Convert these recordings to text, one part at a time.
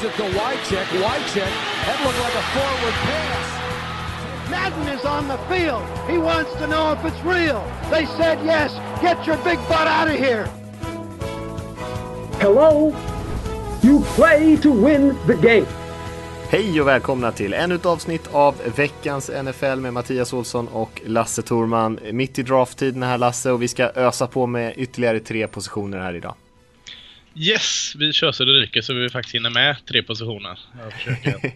Gives it to Wycheck. Wycheck. That looked like a forward pass. Madden is on the field. He wants to know if it's real. They said yes. Get your big butt out of here. Hello? You play to win the game. Hej och välkomna till ännu ett avsnitt av veckans NFL med Mattias Olsson och Lasse Torman. Mitt i drafttiden här Lasse och vi ska ösa på med ytterligare tre positioner här idag. Yes, vi kör så det ryker så vi faktiskt hinner med tre positioner. Jag försöker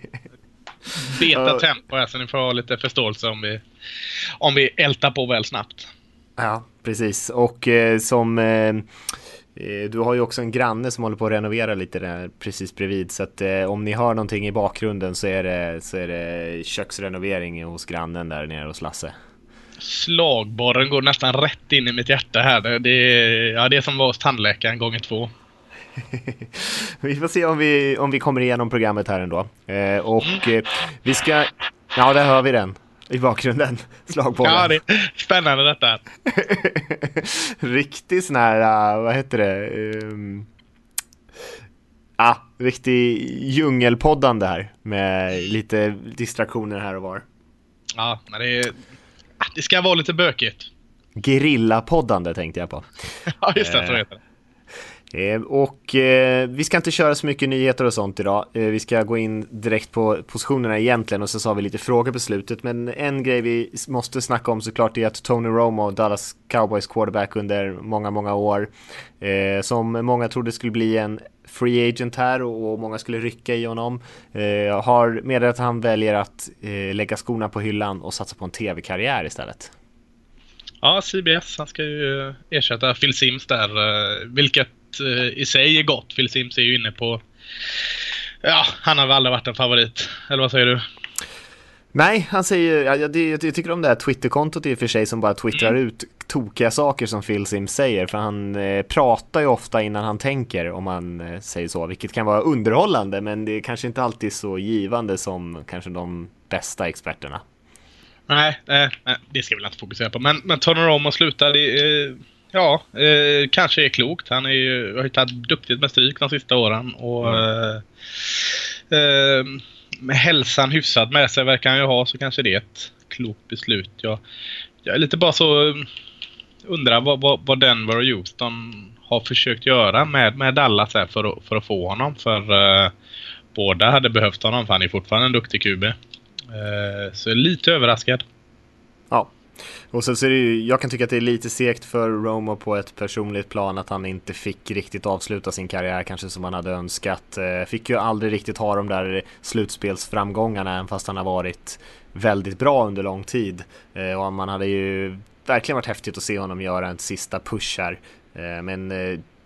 beta tempo här så ni får ha lite förståelse om vi, om vi ältar på väl snabbt. Ja, precis. Och eh, som eh, Eh, du har ju också en granne som håller på att renovera lite där precis bredvid så att eh, om ni hör någonting i bakgrunden så är det, så är det köksrenovering hos grannen där nere hos Lasse. Slagborren går nästan rätt in i mitt hjärta här. Det är, ja, det är som var hos tandläkaren gånger två. vi får se om vi, om vi kommer igenom programmet här ändå. Eh, och eh, vi ska... Ja, där hör vi den i bakgrunden. Slagbollen. Ja, det är spännande detta. Riktig sån här, uh, vad heter det? Um, ah, riktig djungelpoddande här med lite distraktioner här och var. Ja, men det, är, det ska vara lite bökigt. Gerillapoddande tänkte jag på. ja, just det, så heter det. Eh, och eh, vi ska inte köra så mycket nyheter och sånt idag. Eh, vi ska gå in direkt på positionerna egentligen och så har vi lite frågor på slutet. Men en grej vi måste snacka om såklart är att Tony Romo, Dallas Cowboys quarterback under många, många år, eh, som många trodde skulle bli en free agent här och, många skulle rycka i honom, eh, har meddelat att han väljer att eh, lägga skorna på hyllan och satsa på en tv-karriär istället. Ja, CBS, han ska ju eh, ersätta Phil Sims där, eh, vilket i sig är gott. Phil Sims är ju inne på... Ja, han har väl aldrig varit en favorit. Eller vad säger du? Nej, han säger, jag, jag, jag tycker om det här Twitterkontot i och för sig som bara twittrar mm. ut tokiga saker som Phil Sims säger. För han eh, pratar ju ofta innan han tänker om man eh, säger så. Vilket kan vara underhållande men det är kanske inte alltid så givande som kanske de bästa experterna. Nej, nej, nej det ska vi inte fokusera på. Men, men Tony Romo slutar, det, eh, Ja, eh, kanske är klokt. Han är ju, har ju tagit duktigt med stryk de sista åren. Och mm. eh, eh, med hälsan hyfsad med sig verkar han ju ha så kanske det är ett klokt beslut. Jag, jag är lite bara så eh, undrar vad, vad, vad Denver och Houston har försökt göra med, med Dallas här för, att, för att få honom. För eh, båda hade behövt honom för han är fortfarande en duktig QB. Eh, så jag är lite överraskad. Och sen så är det ju, jag kan tycka att det är lite segt för Romo på ett personligt plan att han inte fick riktigt avsluta sin karriär kanske som han hade önskat. Eh, fick ju aldrig riktigt ha de där slutspelsframgångarna även fast han har varit väldigt bra under lång tid. Eh, och man hade ju verkligen varit häftigt att se honom göra en sista push här. Eh, men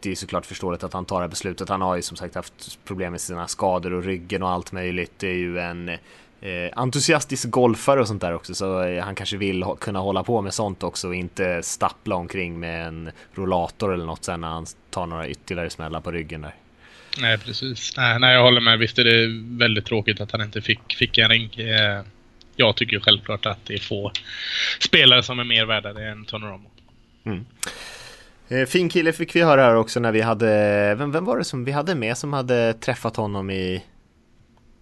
det är såklart förståeligt att han tar det här beslutet. Han har ju som sagt haft problem med sina skador och ryggen och allt möjligt. Det är ju en eh, entusiastisk golfare och sånt där också så eh, han kanske vill ha, kunna hålla på med sånt också och inte stappla omkring med en rollator eller något sen när han tar några ytterligare smällar på ryggen där. Nej precis. Nej, nej jag håller med. Visst är det väldigt tråkigt att han inte fick, fick en ring. Eh, jag tycker självklart att det är få spelare som är mer värda det än Tony Romo. Mm. Eh, fin kille fick vi höra här också när vi hade, vem, vem var det som vi hade med som hade träffat honom i,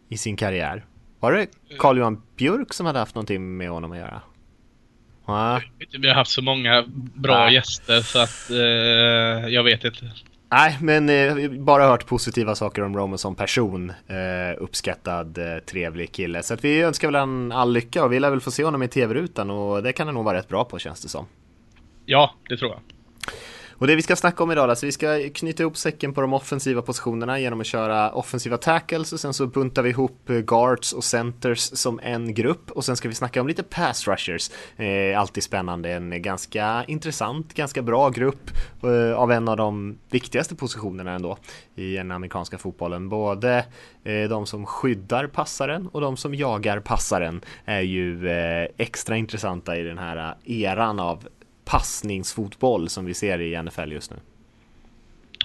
i sin karriär? Var det Carl Johan Björk som hade haft någonting med honom att göra? Ja. Vi har haft så många bra Nej. gäster så att eh, jag vet inte. Nej, men eh, bara hört positiva saker om Roman som person. Eh, uppskattad, eh, trevlig kille. Så att vi önskar väl han all lycka och vi lär väl få se honom i tv-rutan och det kan han nog vara rätt bra på känns det som. Ja, det tror jag. Och det vi ska snacka om idag, alltså vi ska knyta ihop säcken på de offensiva positionerna genom att köra offensiva tackles och sen så buntar vi ihop eh, guards och centers som en grupp och sen ska vi snacka om lite pass rushers. Eh, alltid spännande, en ganska intressant, ganska bra grupp eh, av en av de viktigaste positionerna ändå i den amerikanska fotbollen. Både eh, de som skyddar passaren och de som jagar passaren är ju eh, extra intressanta i den här eh, eran av passningsfotboll som vi ser i NFL just nu.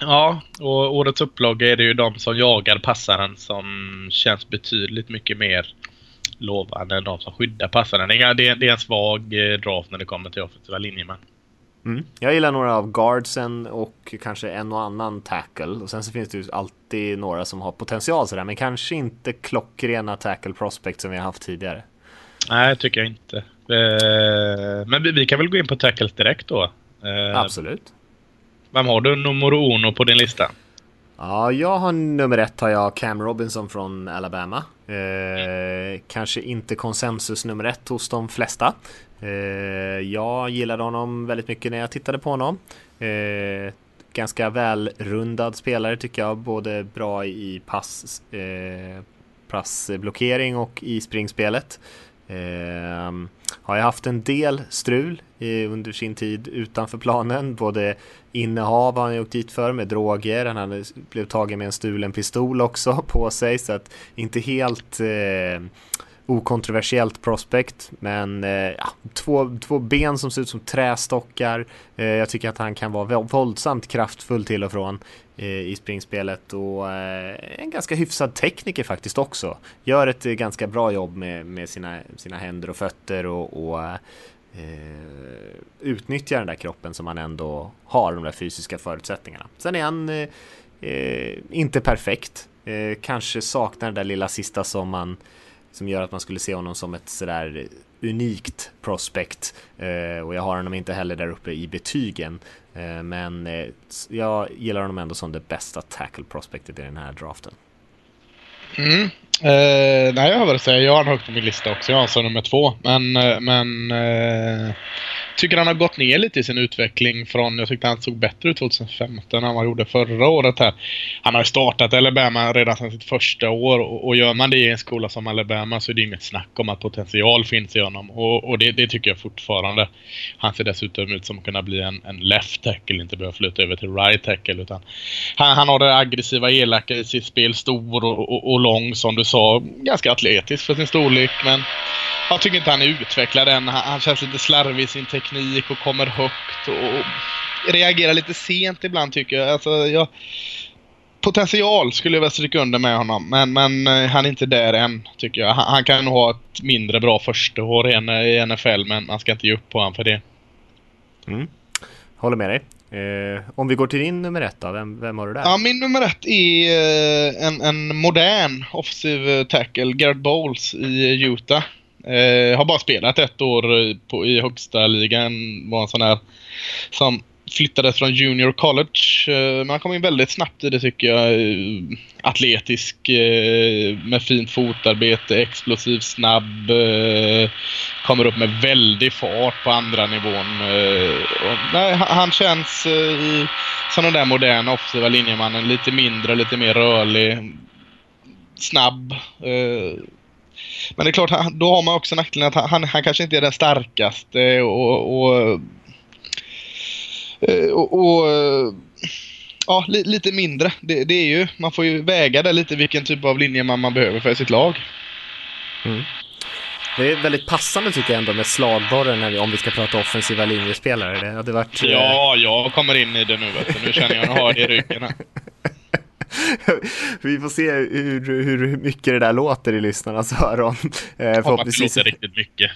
Ja, och årets upplaga är det ju de som jagar passaren som känns betydligt mycket mer lovande än de som skyddar passaren. Det är, det är en svag eh, draft när det kommer till offensiva linjemän. Mm. Jag gillar några av guardsen och kanske en och annan tackle. Och sen så finns det ju alltid några som har potential sådär, men kanske inte klockrena tackle prospect som vi har haft tidigare. Nej, tycker jag inte. Eh, men vi, kan väl gå in på tackles direkt då? Eh, Absolut. Vem har du nummer uno på din lista? Ja, jag har nummer ett har jag Cam Robinson från Alabama. Eh, kanske inte konsensus nummer ett hos de flesta. Eh, jag gillade honom väldigt mycket när jag tittade på honom. Eh, ganska välrundad spelare tycker jag, både bra i pass, eh, passblockering och i springspelet. Eh, har ju haft en del strul under sin tid utanför planen. Både innehav har han åkt dit för med droger. Han blev tagen med en stulen pistol också på sig. Så att inte helt eh, okontroversiellt prospect. Men eh, ja, två, två ben som ser ut som trästockar. Eh, jag tycker att han kan vara våldsamt kraftfull till och från eh, i springspelet och eh, en ganska hyfsad tekniker faktiskt också. Gör ett eh, ganska bra jobb med, med sina, sina händer och fötter och, och eh, utnyttjar den där kroppen som han ändå har, de där fysiska förutsättningarna. Sen är han eh, eh, inte perfekt, eh, kanske saknar det där lilla sista som man som gör att man skulle se honom som ett sådär unikt prospect eh, och jag har honom inte heller där uppe i betygen eh, men eh, jag gillar honom ändå som det bästa tackle prospectet i den här draften. Mm. Eh, nej, jag har väl säga jag har honom högt på min lista också. Jag har som nummer två. Men, men eh, tycker han har gått ner lite i sin utveckling från, jag tyckte han såg bättre ut 2015 än vad han gjorde förra året här. Han har ju startat Alabama redan sedan sitt första år och, och gör man det i en skola som Alabama så är det inget snack om att potential finns i honom och, och det, det, tycker jag fortfarande. Han ser dessutom ut som att kunna bli en, en left tackle, inte behöva flytta över till right tackle utan han, han har det aggressiva, elaka i sitt spel, stor och, och, och lång som du sa, ganska atletisk för sin storlek men jag tycker inte han är utvecklad än. Han, han känns lite slarvig i sin teknik och kommer högt och reagerar lite sent ibland tycker jag. Alltså, jag potential skulle jag vilja stryka under med honom. Men, men eh, han är inte där än, tycker jag. Han, han kan nog ha ett mindre bra första år i NFL, men man ska inte ge upp på honom för det. Mm. Håller med dig. Eh, om vi går till din nummer ett då, vem, vem har du där? Ja, min nummer ett är eh, en, en modern offensive tackle, Garrett Bowles i Utah. Eh, har bara spelat ett år eh, på, i högsta ligan. Var en sån här som flyttades från Junior College. Eh, men han kom in väldigt snabbt i det tycker jag. Eh, atletisk, eh, med fint fotarbete, explosiv, snabb. Eh, kommer upp med väldig fart på andra nivån. Eh, och, nej, han känns eh, i som den där moderna offensiva linjemannen. Lite mindre, lite mer rörlig. Snabb. Men det är klart, då har man också nackdelen att han, han kanske inte är den starkaste och, och, eh, och, och ja, li, lite mindre. Det, det, är ju, man får ju väga det lite vilken typ av linje man, man behöver för sitt lag. Mm. Det är väldigt passande tycker jag ändå med slagborren när vi, om vi ska prata offensiva linjespelare. Det hade varit... Ja, jag kommer in i det nu vet du. Nu känner jag att jag har det i ryggen här. Vi får se hur, hur mycket det där låter i lyssnarnas öron. Eh, förhoppningsvis. låter riktigt mycket.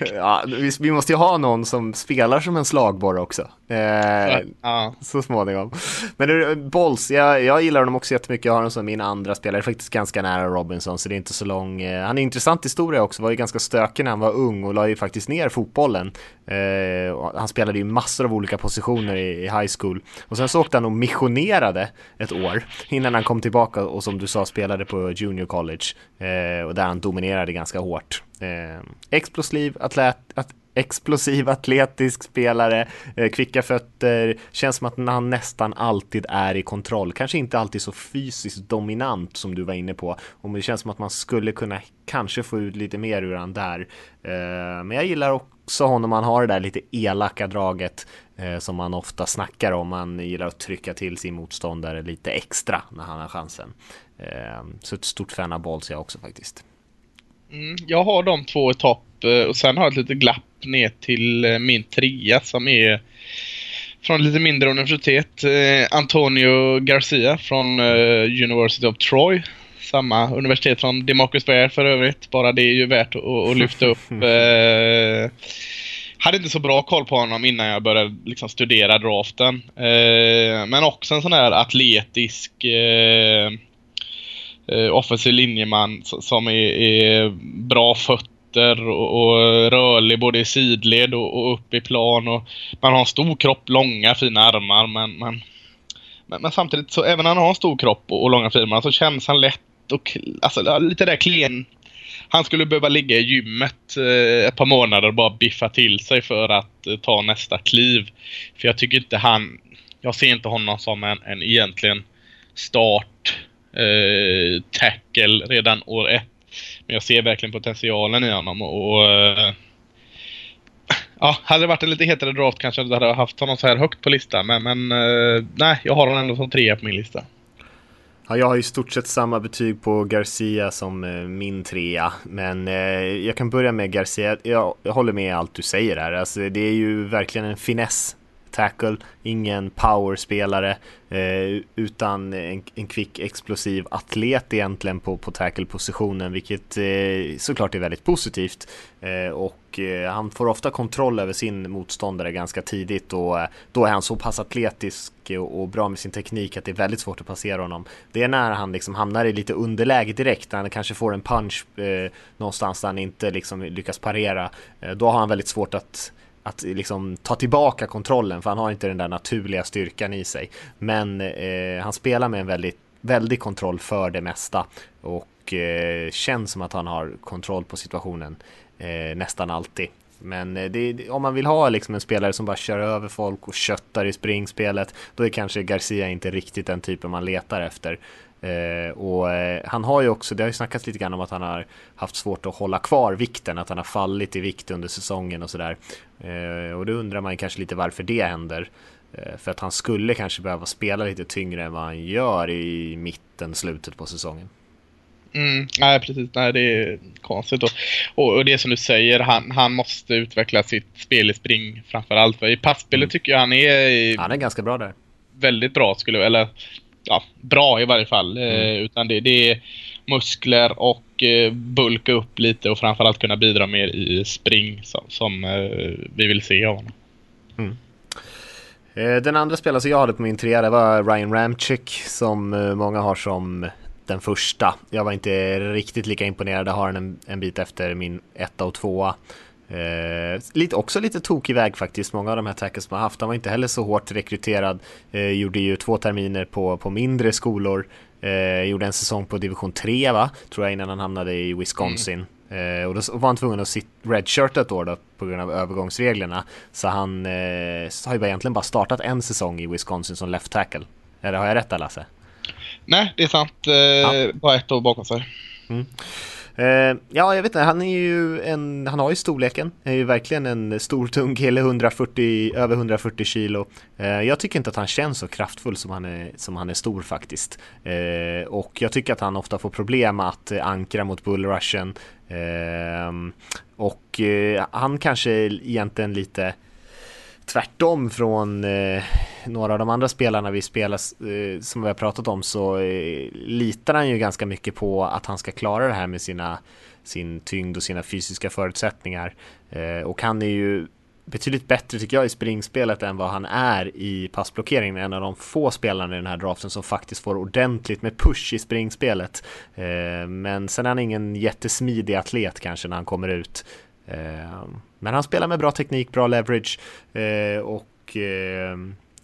ja, vi, vi, måste ju ha någon som spelar som en slagborre också. Eh, ja. Så småningom. Men du, Bolls, jag, jag gillar honom också jättemycket. Jag har honom som min andra spelare, faktiskt ganska nära Robinson, så det är inte så lång. Eh, han är intressant historia också, var ju ganska stökig när han var ung och la ju faktiskt ner fotbollen. Eh, han spelade ju massor av olika positioner i, i high school. Och sen så åkte han och missionerade ett år innan han kom tillbaka och som du sa spelade på junior college eh, och där han dominerade ganska hårt. Eh, explosiv, atlet, at, explosiv, atletisk spelare, eh, kvicka fötter, känns som att han nästan alltid är i kontroll. Kanske inte alltid så fysiskt dominant som du var inne på. Och det känns som att man skulle kunna kanske få ut lite mer ur han där. Eh, men jag gillar också honom, han har det där lite elaka draget eh, som man ofta snackar om. Han gillar att trycka till sin motståndare lite extra när han har chansen. Så ett stort fan av Balls jag också faktiskt. Mm, jag har de två i topp och sen har jag ett litet glapp ner till eh, min trea som är från lite mindre universitet. Eh, Antonio Garcia från University of Troy. Samma universitet som Demarcus Ware för övrigt. Bara det är ju värt att, lyfta upp. hade inte så bra koll på honom innan jag började liksom studera draften. Eh, men också en sån här atletisk eh, eh, offensiv linjeman som är, är bra fötter och, och, rörlig både i sidled och, och upp i plan. Och man har en stor kropp, långa fina armar men, men, men, men samtidigt så även när han har en stor kropp och, och långa fina armar så känns han lätt och alltså, lite där klen han skulle behöva ligga i gymmet eh, ett par månader och bara biffa till sig för att eh, ta nästa kliv. För jag tycker inte han... Jag ser inte honom som en, en egentligen start eh, tackle redan år ett. Men jag ser verkligen potentialen i honom och... och eh, ja, hade det varit en lite hetare draft kanske jag hade haft honom så här högt på listan. Men, men eh, nej, jag har honom ändå som trea på min lista. Ja, jag har i stort sett samma betyg på Garcia som eh, min trea, men eh, jag kan börja med Garcia. Jag, jag håller med allt du säger här. Alltså, det är ju verkligen en finess tackle, ingen powerspelare eh, utan en, en kvick explosiv atlet egentligen på, på tackle-positionen vilket eh, såklart är väldigt positivt eh, och eh, han får ofta kontroll över sin motståndare ganska tidigt och eh, då är han så pass atletisk och, och, bra med sin teknik att det är väldigt svårt att passera honom. Det är när han liksom hamnar i lite underläge direkt, när han kanske får en punch eh, någonstans där han inte liksom lyckas parera. Eh, då har han väldigt svårt att att liksom ta tillbaka kontrollen för han har inte den där naturliga styrkan i sig. Men eh, han spelar med en väldigt, väldig kontroll för det mesta och eh, känns som att han har kontroll på situationen eh, nästan alltid. Men eh, det, om man vill ha liksom en spelare som bara kör över folk och köttar i springspelet, då är kanske Garcia inte riktigt den typen man letar efter. Eh, och eh, han har ju också, det har ju snackats lite grann om att han har haft svårt att hålla kvar vikten, att han har fallit i vikt under säsongen och sådär. Eh, och då undrar man kanske lite varför det händer. Eh, för att han skulle kanske behöva spela lite tyngre än vad han gör i mitten, slutet på säsongen. Mm, nej, precis. Nej, det är konstigt. Och, och, och det som du säger, han, han måste utveckla sitt spel i spring framförallt. I passspelet mm. tycker jag han är... Han är ganska bra där. Väldigt bra skulle eller ja, bra i varje fall. Eh, mm. Utan det, det, är muskler och eh, bulka upp lite och framförallt kunna bidra mer i spring som, som eh, vi vill se av honom. Mm. Den andra spelaren som jag hade på min trea var Ryan Ramchick som många har som den första. Jag var inte riktigt lika imponerad, jag har en, en bit efter min etta och tvåa. Eh, lite, också lite tokig väg faktiskt. Många av de här tackles man haft, han var inte heller så hårt rekryterad. Eh, gjorde ju två terminer på, på mindre skolor. Eh, gjorde en säsong på division 3 va, tror jag innan han hamnade i Wisconsin. Mm. Eh, och då var han tvungen att sitta redshirt ett år då på grund av övergångsreglerna. Så han eh, har ju egentligen bara startat en säsong i Wisconsin som left tackle. Eller har jag rätt där Lasse? Nej, det är sant. Eh, ja. Bara ett år bakom sig. Mm. Eh, ja, jag vet inte, han är ju en, han har ju storleken, är ju verkligen en stor tung kille, 140, över 140 kilo. Eh, jag tycker inte att han känns så kraftfull som han är, som han är stor faktiskt. Eh, och jag tycker att han ofta får problem att ankra mot bullrushen. och han kanske egentligen lite tvärtom från eh, några av de andra spelarna vi spelar eh, som vi har pratat om så eh, litar han ju ganska mycket på att han ska klara det här med sina sin tyngd och sina fysiska förutsättningar. Eh, och han är ju betydligt bättre tycker jag i springspelet än vad han är i passblockeringen. En av de få spelarna i den här draften som faktiskt får ordentligt med push i springspelet. Eh, men sen är han ingen jättesmidig atlet kanske när han kommer ut. Eh, men han spelar med bra teknik, bra leverage eh, och eh,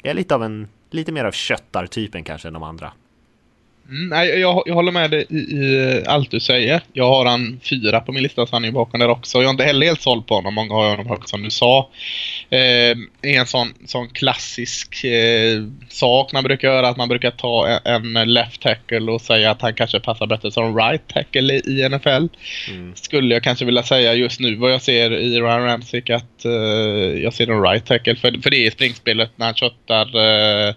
är lite av en, lite mer av köttartypen kanske än de andra. Mm, nej, jag, jag håller med dig i, i, allt du säger. Jag har han fyra på min lista så han är bakom där också. Jag är inte heller helt såld på honom. Många har honom högt som du sa. Eh, en sån, sån klassisk eh, sak man brukar göra att man brukar ta en, en left tackle och säga att han kanske passar bättre som right tackle i, NFL. Mm. Skulle jag kanske vilja säga just nu vad jag ser i Ryan Ramsick att eh, jag ser en right tackle. För, för det är springspelet när han köttar eh,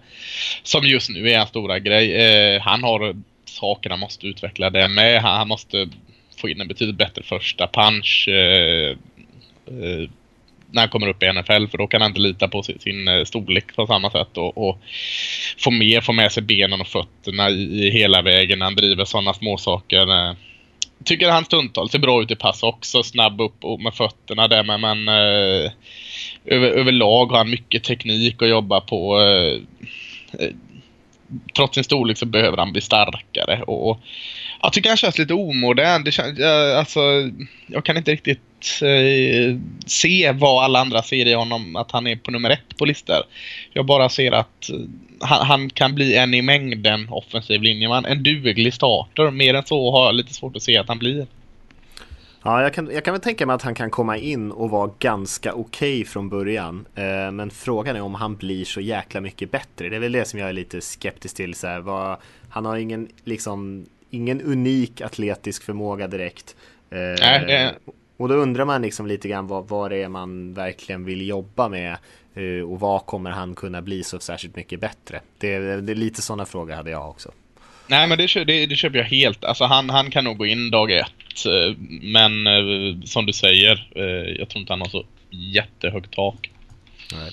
som just nu är en stora grej. Han har saker han måste utveckla det med. Han, måste få in en betydligt bättre första punch eh, eh, när han kommer upp i NFL för då kan han inte lita på sin, sin storlek på samma sätt och, och, få med, få med sig benen och fötterna i, i hela vägen när han driver sådana småsaker. Eh, tycker han stundtals ser bra ut i pass också. Snabb upp och med fötterna där men, men eh, över, överlag har han mycket teknik att jobba på. Eh, eh trots sin storlek så behöver han bli starkare. Och, och jag tycker han känns lite omodern. Det känns, jag, alltså, jag kan inte riktigt eh, se vad alla andra ser i honom, att han är på nummer ett på listor. Jag bara ser att eh, han, han, kan bli en i mängden offensiv linjeman. En duglig starter. Mer än så har jag lite svårt att se att han blir. Ja, jag kan, jag kan väl tänka mig att han kan komma in och vara ganska okej okay från början. Eh, men frågan är om han blir så jäkla mycket bättre. Det är väl det som jag är lite skeptisk till. Så här, vad, han har ingen, liksom, ingen unik atletisk förmåga direkt. Eh, Nej, det... Och då undrar man liksom lite grann vad, vad det är man verkligen vill jobba med. Eh, och vad kommer han kunna bli så särskilt mycket bättre? Det, det är lite sådana frågor hade jag också. Nej men det, det, det köper jag helt. Alltså han, han kan nog gå in dag ett. Eh, men eh, som du säger, jag tror inte han har så jättehögt tak. Nej.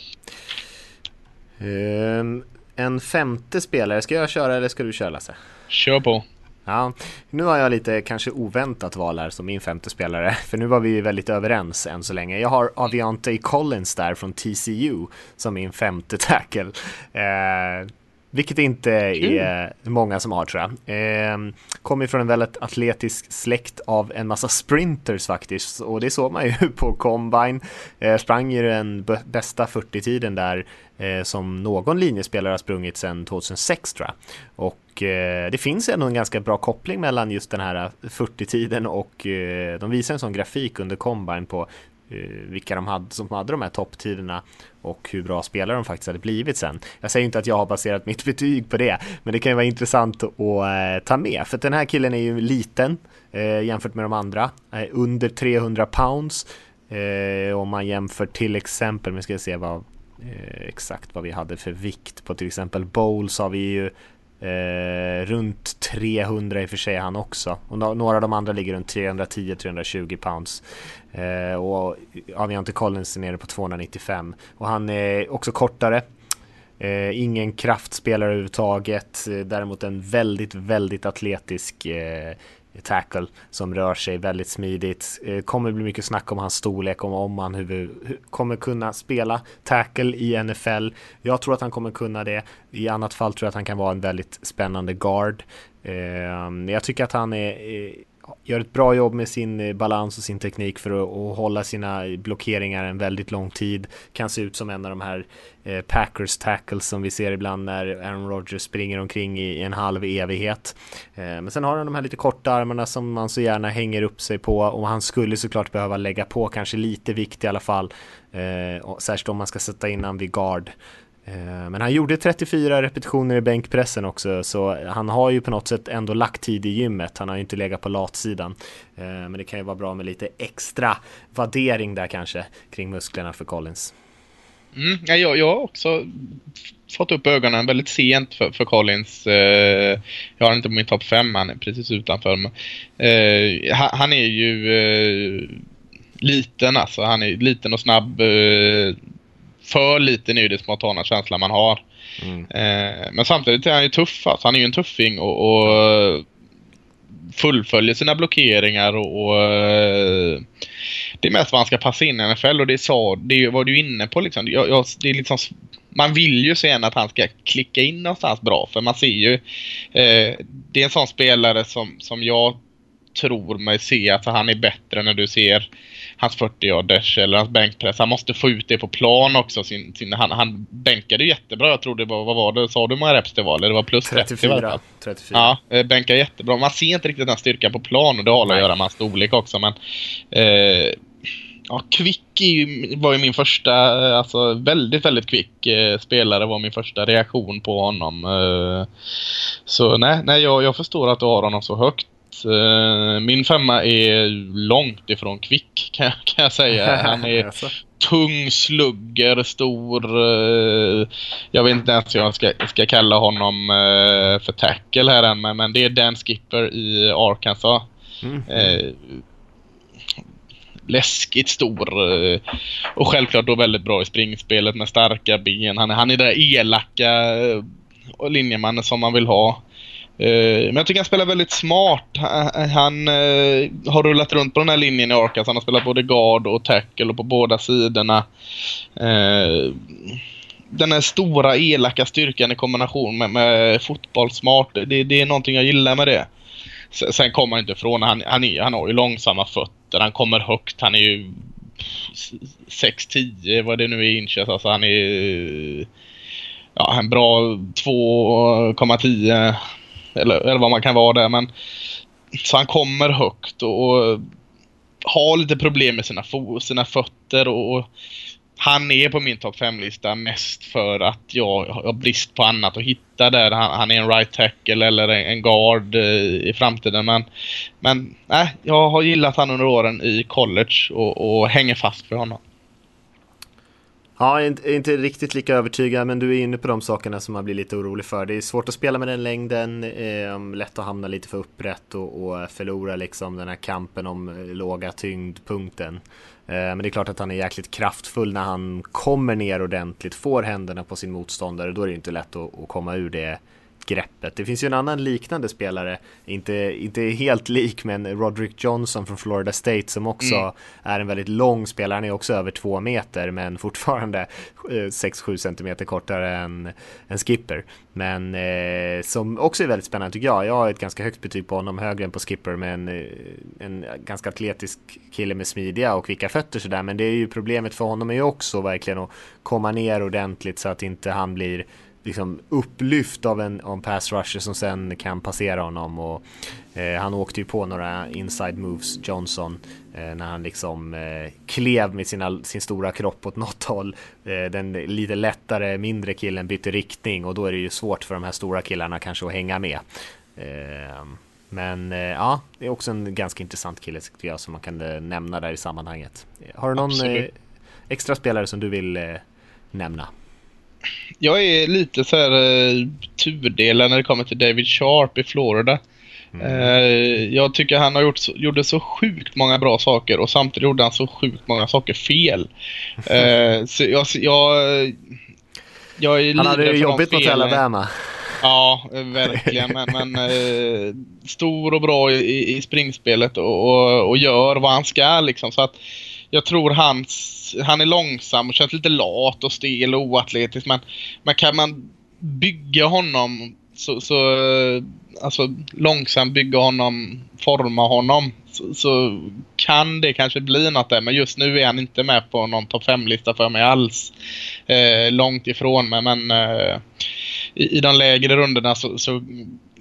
Um, en femte spelare, ska jag köra eller ska du köra Lasse? Kör på. Ja, nu har jag lite kanske oväntat val här som min femte spelare, för nu var vi väldigt överens än så länge. Jag har Aviante Collins där från TCU som min femte tackle. Eh, vilket inte är många som har tror jag. Eh, kommer från en väldigt atletisk släkt av en massa sprinters faktiskt. Och det såg man ju på Combine. Eh, sprang ju den bästa 40-tiden där Eh, som någon linjespelare har sprungit sedan 2006 tror jag. Och eh, det finns ändå en ganska bra koppling mellan just den här eh, 40-tiden och eh, de visar en sån grafik under Combine på eh, vilka de hade som hade de här topptiderna och hur bra spelare de faktiskt hade blivit sen. Jag säger inte att jag har baserat mitt betyg på det, men det kan ju vara intressant att ta med, för den här killen är ju liten eh, jämfört med de andra, under 300 pounds. Eh, om man jämför till exempel, nu ska jag se vad Eh, exakt vad vi hade för vikt på till exempel bowls har vi ju Eh, runt 300 i och för sig han också. Och några av de andra ligger runt 310-320 pounds. Eh, och Aviante Collins är nere på 295. Och han är också kortare. Eh, ingen kraftspelare överhuvudtaget. Eh, däremot en väldigt, väldigt atletisk eh, Eh, tackle som rör sig väldigt smidigt. Eh, kommer bli mycket snack om hans storlek, om, om han huvud, kommer kunna spela tackle i NFL. Jag tror att han kommer kunna det. I annat fall tror jag att han kan vara en väldigt spännande guard. Eh, jag tycker att han är gör ett bra jobb med sin eh, balans och sin teknik för att, att, hålla sina blockeringar en väldigt lång tid. Kan se ut som en av de här eh, Packers tackles som vi ser ibland när Aaron Rodgers springer omkring i en halv evighet. Eh, men sen har han de här lite korta armarna som man så gärna hänger upp sig på och han skulle såklart behöva lägga på kanske lite vikt i alla fall. Eh, särskilt om man ska sätta in han vid guard. Eh, men han gjorde 34 repetitioner i bänkpressen också, så han har ju på något sätt ändå lagt tid i gymmet. Han har ju inte legat på latsidan. Eh, men det kan ju vara bra med lite extra vaddering där kanske kring musklerna för Collins. Mm, jag, jag har också fått upp ögonen väldigt sent för, för Collins. Eh, jag har inte på min topp 5, han är precis utanför. Men, eh, han är ju eh, liten alltså. Han är liten och snabb. Eh, Eh, för liten är det spontana känslan man har. Mm. Eh, men samtidigt är han ju tuff. Alltså. Han är ju en tuffing och, och fullföljer sina blockeringar och, och eh, det är mest vad han ska passa in i NFL och det, sa, det var du inne på liksom. Jag, jag, det är liksom man vill ju sen att han ska klicka in någonstans bra för man ser ju eh, det är en sån spelare som, som jag tror mig se att han är bättre när du ser hans 40-yarders eller hans bänkpress. Han måste få ut det på plan också. Sin, sin, han, han bänkade jättebra. Jag tror det var, vad var det? Sa du hur många reps det var? Eller det var plus 34. 30 34. Ja, eh, bänkar jättebra. Man ser inte riktigt den styrkan på plan och det har att göra med hans storlek också. Men eh, Ja, Kvick var ju min första, alltså väldigt, väldigt kvick eh, spelare var min första reaktion på honom. Eh, så nej, nej jag, jag förstår att du har honom så högt. Uh, min femma är långt ifrån kvick kan, kan jag säga. Han är tung, slugger, stor. Uh, jag vet inte ens hur jag ska, ska kalla honom uh, för tackle här än. Men, men det är Dan Skipper i Arkansas. Mm. läskigt stor. och självklart då väldigt bra i springspelet med starka ben. Han, han är den där elaka linjemannen som man vill ha. Eh, men jag tycker han spelar väldigt smart. Eh, han, han har rullat runt på den här linjen i Arkas. Han har spelat både guard och tackle och på båda sidorna. Den här stora elaka styrkan i kombination med, med fotbollssmart. Det, det är någonting jag gillar med det. Sen kommer han inte ifrån, han, han, är, han har ju långsamma fötter, han kommer högt, han är ju 6-10 vad det nu är inches, alltså han är ja, en bra 2,10 eller, eller vad man kan vara där men så han kommer högt och, och har lite problem med sina, sina fötter och han är på min topp 5-lista mest för att jag har brist på annat att hitta där. Han, han är en right tackle eller en guard eh, i framtiden. Men, men nej, jag har gillat han under åren i college och, och hänger fast för honom. Ja, inte, inte riktigt lika övertygad, men du är inne på de sakerna som man blir lite orolig för. Det är svårt att spela med den längden, eh, lätt att hamna lite för upprätt och, och förlora liksom den här kampen om eh, låga tyngdpunkten. Eh, men det är klart att han är jäkligt kraftfull när han kommer ner ordentligt, får händerna på sin motståndare. Då är det inte lätt att, att komma ur det greppet. Det finns ju en annan liknande spelare, inte, inte helt lik, men Roderick Johnson från Florida State som också mm. är en väldigt lång spelare. Han är också över två meter, men fortfarande 6-7 centimeter kortare än, än Skipper. Men eh, som också är väldigt spännande tycker jag. Jag har ett ganska högt betyg på honom, högre än på Skipper, men eh, en ganska atletisk kille med smidiga och kvicka fötter sådär. Men det är ju problemet för honom är ju också verkligen att komma ner ordentligt så att inte han blir liksom upplyft av en, av en pass rusher som sen kan passera honom och eh, han åkte ju på några inside moves Johnson eh, när han liksom eh, klev med sina, sin stora kropp åt något håll. Eh, den lite lättare mindre killen bytte riktning och då är det ju svårt för de här stora killarna kanske att hänga med. Eh, men eh, ja, det är också en ganska intressant kille tycker jag som man kan nämna där i sammanhanget. Har du någon extra spelare som du vill nämna? Jag är lite så här uh, tudelad när det kommer till David Sharp i Florida. Mm. Uh, jag tycker han har gjort så, gjorde så sjukt många bra saker och samtidigt gjorde han så sjukt många saker fel. Uh, så jag, jag, jag är Han hade det jobbigt mot Alabama. Ja, verkligen. Men, men eh, stor och bra i, i springspelet och, och, och, gör vad han ska liksom. Så att jag tror hans han är långsam och känns lite lat och stel och oatletisk. Men, men kan man bygga honom så, så alltså långsamt bygga honom, forma honom så, så, kan det kanske bli något där. Men just nu är han inte med på någon topp 5-lista för mig alls. Eh, långt ifrån mig men eh, i, i de lägre rundorna så, så,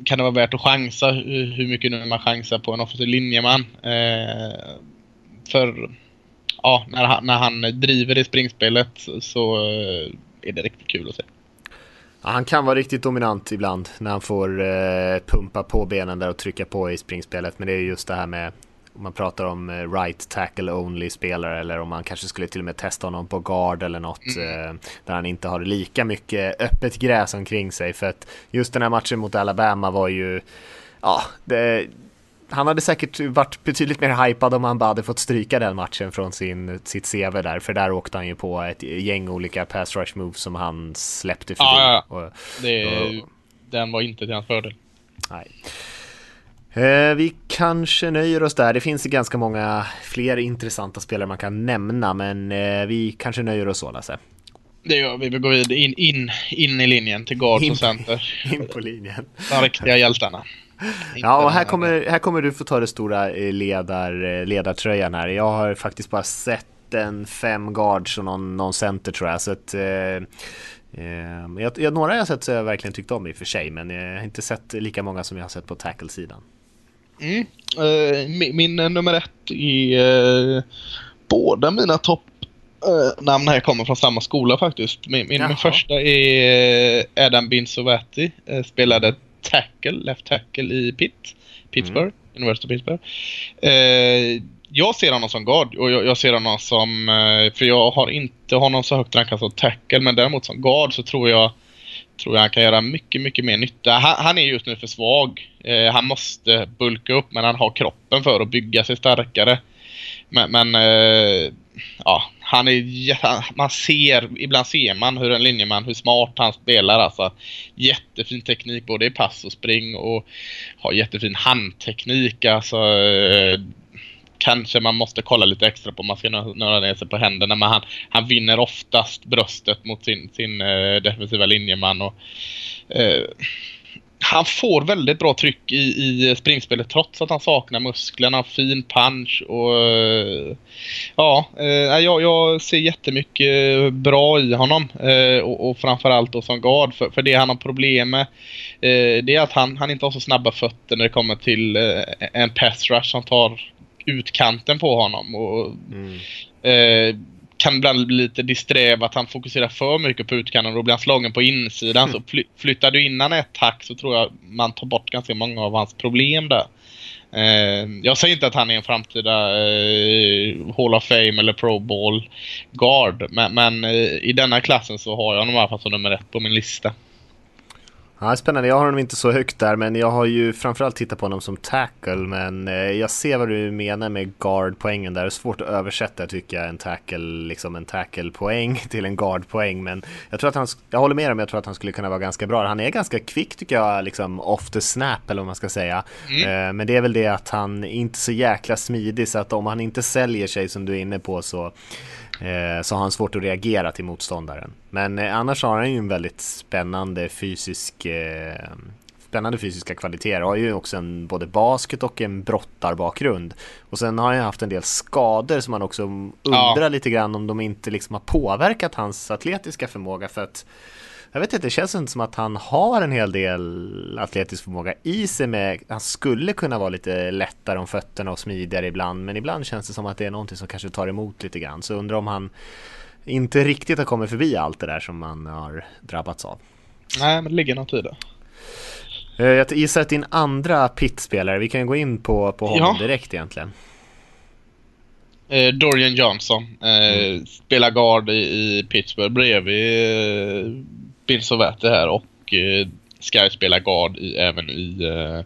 kan det vara värt att chansa hur mycket nu man chansar på en offensiv linjeman. Eh, för ja, när han, när han driver i springspelet så eh, är det riktigt kul att se. Ja, han kan vara riktigt dominant ibland när han får eh, pumpa på benen där och trycka på i springspelet. Men det är just det här med om man pratar om eh, right tackle only spelare eller om man kanske skulle till och med testa honom på guard eller något mm. eh, där han inte har lika mycket öppet gräs omkring sig för att just den här matchen mot Alabama var ju ja, det, han hade säkert varit betydligt mer hypad om han bara hade fått stryka den matchen från sin, sitt CV där, för där åkte han ju på ett gäng olika pass rush moves som han släppte förbi. Ja, ja. Och, det, och, den var inte till hans fördel. Nej. Eh, vi kanske nöjer oss där. Det finns ganska många fler intressanta spelare man kan nämna, men eh, vi kanske nöjer oss så, Lasse. Det gör vi. Vi går in, in, in i linjen till guard och center. In på linjen. De riktiga hjältarna. Ja, och här kommer, här kommer du få ta det stora eh, ledar, eh, ledartröjan här. Jag har faktiskt bara sett en fem guards och någon, någon center tror jag. Så att, eh, eh, jag, jag, några har jag sett så jag verkligen tyckt om i och för sig, men jag har inte sett lika många som jag har sett på tackle-sidan. Mm. Eh, min, nummer ett är eh, båda mina topp namn här kommer från samma skola faktiskt. Min, min, min första är Adam Binsovati. Spelade tackle, left tackle i Pitt, Pittsburgh, mm. University of Pittsburgh. Eh, jag ser honom som guard och jag, jag, ser honom som, eh, för jag har inte honom så högt rankad som tackle men däremot som guard så tror jag tror jag han kan göra mycket, mycket mer nytta. Han, han är just nu för svag. Eh, han måste bulka upp men han har kroppen för att bygga sig starkare. Men, men eh, ja, han är man ser, ibland ser man hur en linjeman, hur smart han spelar alltså. Jättefin teknik både i pass och spring och har jättefin handteknik alltså. Eh, kanske man måste kolla lite extra på om man ska nöra ner sig på händerna men han, han vinner oftast bröstet mot sin, sin eh, defensiva linjeman och eh, han får väldigt bra tryck i, i springspelet trots att han saknar musklerna, fin punch och ja, eh, jag, jag ser jättemycket bra i honom eh, och, och framförallt då som guard för, för det han har problem med eh, det är att han, han inte har så snabba fötter när det kommer till eh, en pass rush som tar utkanten på honom och mm. Kan ibland bli lite disträ att han fokuserar för mycket på utkanten och då blir han slagen på insidan. Så fly flyttar du innan ett hack så tror jag man tar bort ganska många av hans problem där. Eh, jag säger inte att han är en framtida eh, Hall of Fame eller Pro Bowl guard. Men, men eh, i denna klassen så har jag honom i alla fall som nummer ett på min lista. Ja, spännande. Jag har honom inte så högt där, men jag har ju framförallt tittat på honom som tackle. Men eh, jag ser vad du menar med guard-poängen där. Det är svårt att översätta tycker jag en tackle, liksom en tackle-poäng till en guard-poäng. Men jag tror att han, jag håller med om, jag tror att han skulle kunna vara ganska bra. Han är ganska kvick tycker jag, liksom off the snap eller vad man ska säga. Mm. Eh, men det är väl det att han är inte så jäkla smidig så att om han inte säljer sig som du är inne på så så har han svårt att reagera till motståndaren. Men eh, annars har han ju en väldigt spännande fysisk eh, spännande fysiska kvaliteter. Har ju också en både basket och en brottarbakgrund. Och sen har han haft en del skador som man också undrar ja. lite grann om de inte liksom har påverkat hans atletiska förmåga för att jag vet inte, det känns inte som att han har en hel del atletisk förmåga i sig med, han skulle kunna vara lite lättare om fötterna och smidigare ibland, men ibland känns det som att det är någonting som kanske tar emot lite grann. Så undrar om han inte riktigt har kommit förbi allt det där som man har drabbats av. Nej, men det ligger något i det. Eh, jag gissar att din andra pitspelare, vi kan gå in på, på honom ja. direkt egentligen. Eh, Dorian Johnson eh, mm. spelar guard i, i Pittsburgh bredvid eh, Bill Sovete här och eh, Sky spelar guard i, även i, eh,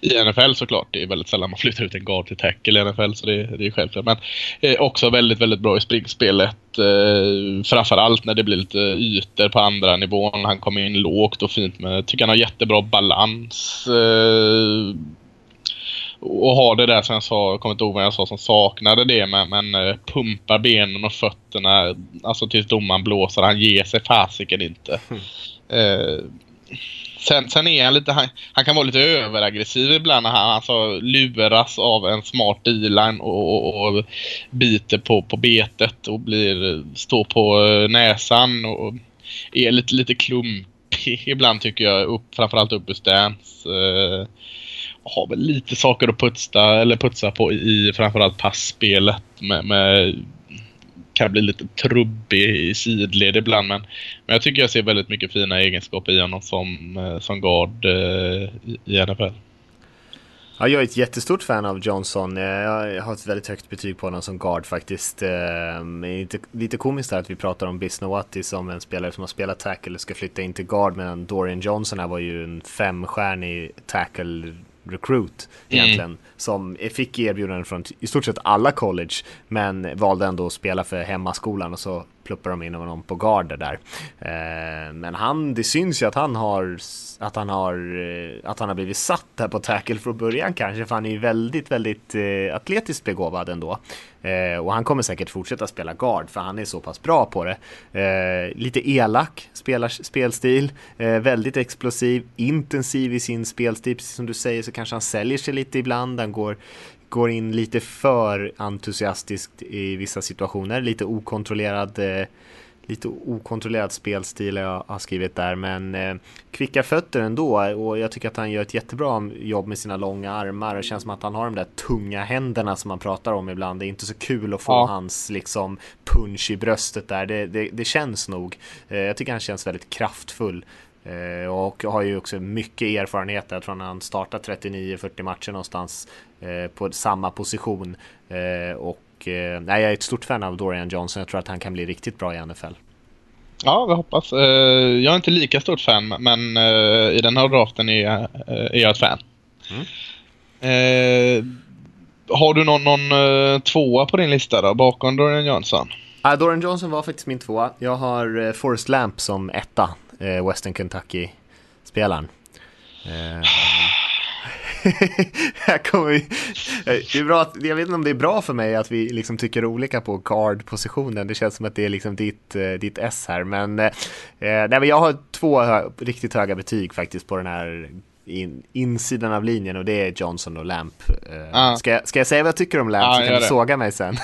i NFL såklart. Det är väldigt sällan man flyttar ut en guard till tackle i NFL så det, det är självklart. Men eh, också väldigt, väldigt bra i springspelet. Eh, framförallt när det blir lite ytor på andra nivån. Han kommer in lågt och fint med, tycker han har jättebra balans. Eh, och har det där som jag sa, jag kommer inte ihåg vad jag sa som saknade det men, men eh, pumpar benen och fötterna alltså tills domaren blåser. Han ger sig fasiken inte. Mm. Eh, sen, sen är han lite, han, han, kan vara lite överaggressiv ibland när han alltså luras av en smart D-line och, och, och, biter på, på betet och blir, står på eh, näsan och är lite, lite klumpig ibland tycker jag, upp, framförallt upp ur stance. Eh, har väl lite saker att putsa, eller putsa på i framförallt passspelet med, med kan bli lite trubbig i sidled ibland men, men jag tycker jag ser väldigt mycket fina egenskaper i honom som, eh, som guard eh, i NFL. Ja, jag är ett jättestort fan av Johnson. Eh, jag har ett väldigt högt betyg på honom som guard faktiskt. Ehm, lite, lite komiskt här att vi pratar om Bisnowati som en spelare som har spelat tackle och ska flytta in till guard medan Dorian Johnson här var ju en femstjärnig tackle recruit egentligen. Mm. Som fick erbjudanden från i stort sett alla college. Men valde ändå att spela för hemmaskolan och så pluppar de in honom på garder där. Eh, men han, det syns ju att han har att han har eh, att han har blivit satt där på tackle från början kanske för han är ju väldigt, väldigt eh, atletiskt begåvad ändå. och han kommer säkert fortsätta spela guard för han är så pass bra på det. lite elak spelstil, väldigt explosiv, intensiv i sin spelstil, precis som du säger så kanske han säljer sig lite ibland. Han går går in lite för entusiastiskt i vissa situationer, lite okontrollerad eh, lite okontrollerad spelstil jag har skrivit där men eh, kvicka fötter ändå och jag tycker att han gör ett jättebra jobb med sina långa armar. Det känns som att han har de där tunga händerna som man pratar om ibland. Det är inte så kul att få ja. hans liksom punch i bröstet där. Det, det, det känns nog. Eh, jag tycker han känns väldigt kraftfull. Eh, och har ju också mycket erfarenhet. Jag tror han startat 39-40 matcher någonstans eh, på samma position. Eh, och nej, jag är ett stort fan av Dorian Johnson. Jag tror att han kan bli riktigt bra i NFL. Ja, vi hoppas. Jag är inte lika stort fan, men i den här draften är jag, ett fan. Mm. har du någon, någon tvåa på din lista då, bakom Dorian Johnson? Ja, Dorian Johnson var faktiskt min tvåa. Jag har Forrest Lamp som etta, uh, Western Kentucky-spelaren. Uh, här kommer vi. Det är bra att, jag vet inte om det är bra för mig att vi liksom tycker olika på guard-positionen. Det känns som att det är liksom ditt, ditt S här. Men, eh, nej, men jag har två hö riktigt höga betyg faktiskt på den här in, insidan av linjen och det är Johnson och Lamp. Uh, ska, jag, ska jag säga vad jag tycker om Lamp ah, så kan du såga mig sen?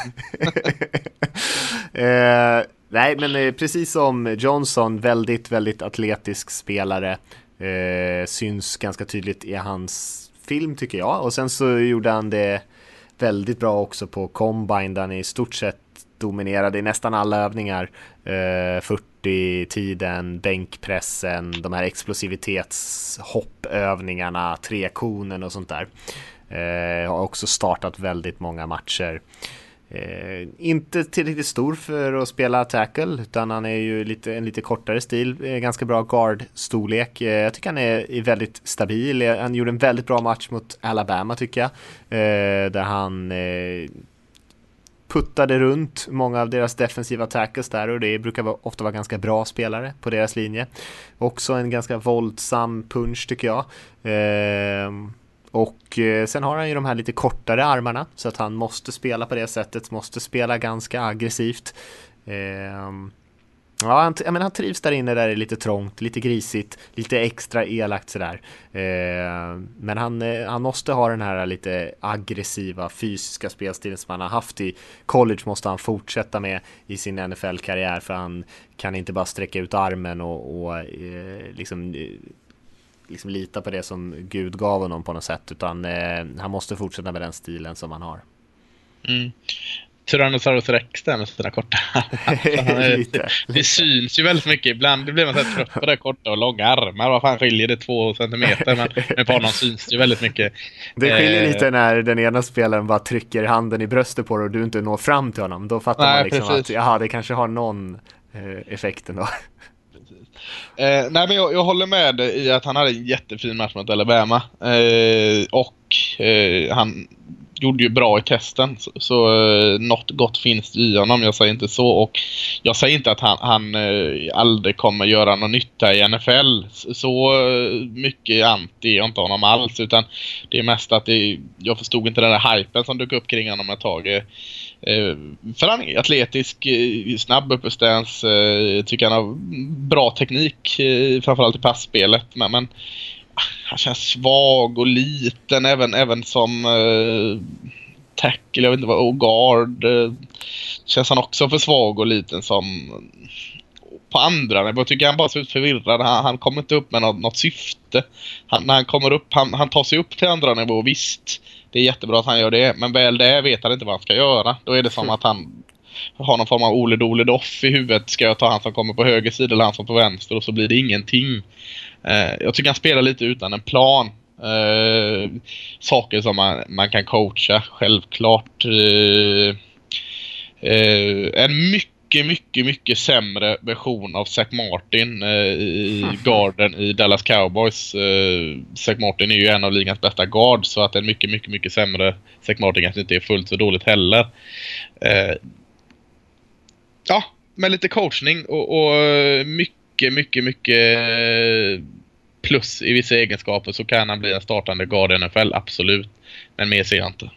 uh, nej, men eh, precis som Johnson, väldigt, väldigt atletisk spelare. Eh, syns ganska tydligt i hans film tycker jag. Och sen så gjorde han det väldigt bra också på Combine där han i stort sett dominerade i nästan alla övningar. Eh, 40-tiden, bänkpressen, de här explosivitetshoppövningarna, trekonen och sånt där. Eh, har också startat väldigt många matcher. Eh, inte tillräckligt stor för att spela tackle utan han är ju lite, en lite kortare stil, eh, ganska bra guard-storlek. Eh, jag tycker han är, är, väldigt stabil. Eh, han gjorde en väldigt bra match mot Alabama tycker jag. Eh, där han eh, puttade runt många av deras defensiva tackles där och det brukar vara, ofta vara ganska bra spelare på deras linje. Också en ganska våldsam punch tycker jag. Eh, och eh, sen har han ju de här lite kortare armarna så att han måste spela på det sättet, måste spela ganska aggressivt. Ehm, ja, han, jag menar, han trivs där inne där det är lite trångt, lite grisigt, lite extra elakt sådär. Eh, men han, eh, han måste ha den här lite aggressiva fysiska spelstilen som han har haft i college måste han fortsätta med i sin NFL-karriär för han kan inte bara sträcka ut armen och, och eh, liksom eh, liksom lita på det som Gud gav honom på något sätt utan eh, han måste fortsätta med den stilen som han har. Mm. Tyrannosaurus rex där med sina korta det, det syns ju väldigt mycket. Ibland blir man så trött på det korta och långa armar. Vad fan skiljer det två centimeter? Men, men på honom syns det ju väldigt mycket. Det skiljer eh, lite när den ena spelaren bara trycker handen i bröstet på dig och du inte når fram till honom. Då fattar nej, man liksom precis. att jaha, det kanske har någon eh, effekt ändå. Eh, nej men jag, jag, håller med i att han hade en jättefin match mot Alabama. Eh, och eh, han gjorde ju bra i testen. Så, så eh, något gott finns i honom, jag säger inte så. Och jag säger inte att han, han eh, aldrig kommer göra någon nytta i NFL. Så eh, mycket anti är jag inte honom alls. Utan det är mest att det, jag förstod inte den där hypen som dök upp kring honom ett tag. Eh, Eh, för han är atletisk, eh, snabb upp stance, eh, tycker han har bra teknik, framförallt i passspelet. Men, men ah, han känns svag och liten även, även som uh, tackle, jag vet inte vad, och guard. Känns han också för svag och liten som på andra Jag tycker han bara ser ut förvirrad. Han, han kommer inte upp med något, något syfte. Han, när han kommer upp, han, han tar sig upp till andra nivå, visst. Det är jättebra att han gör det. Men väl det vet han inte vad han ska göra. Då är det som att han har någon form av Ole Dole Doff i huvudet. Ska jag ta han som kommer på höger sida eller han som på vänster? Och så blir det ingenting. Eh, jag tycker han spelar lite utan en plan. Eh, saker som man, man kan coacha, självklart. Eh, eh en mycket, mycket, mycket sämre version av Zack Martin eh, i garden i Dallas Cowboys. Eh, Zack Martin är ju en av ligans bästa guard så att en mycket, mycket, mycket sämre Zack Martin kanske inte är fullt så dåligt heller. Eh, ja, med lite coachning och, och mycket mycket, mycket, mycket eh, plus i vissa egenskaper så kan han bli en startande guard i NFL, absolut. Men mer ser jag inte.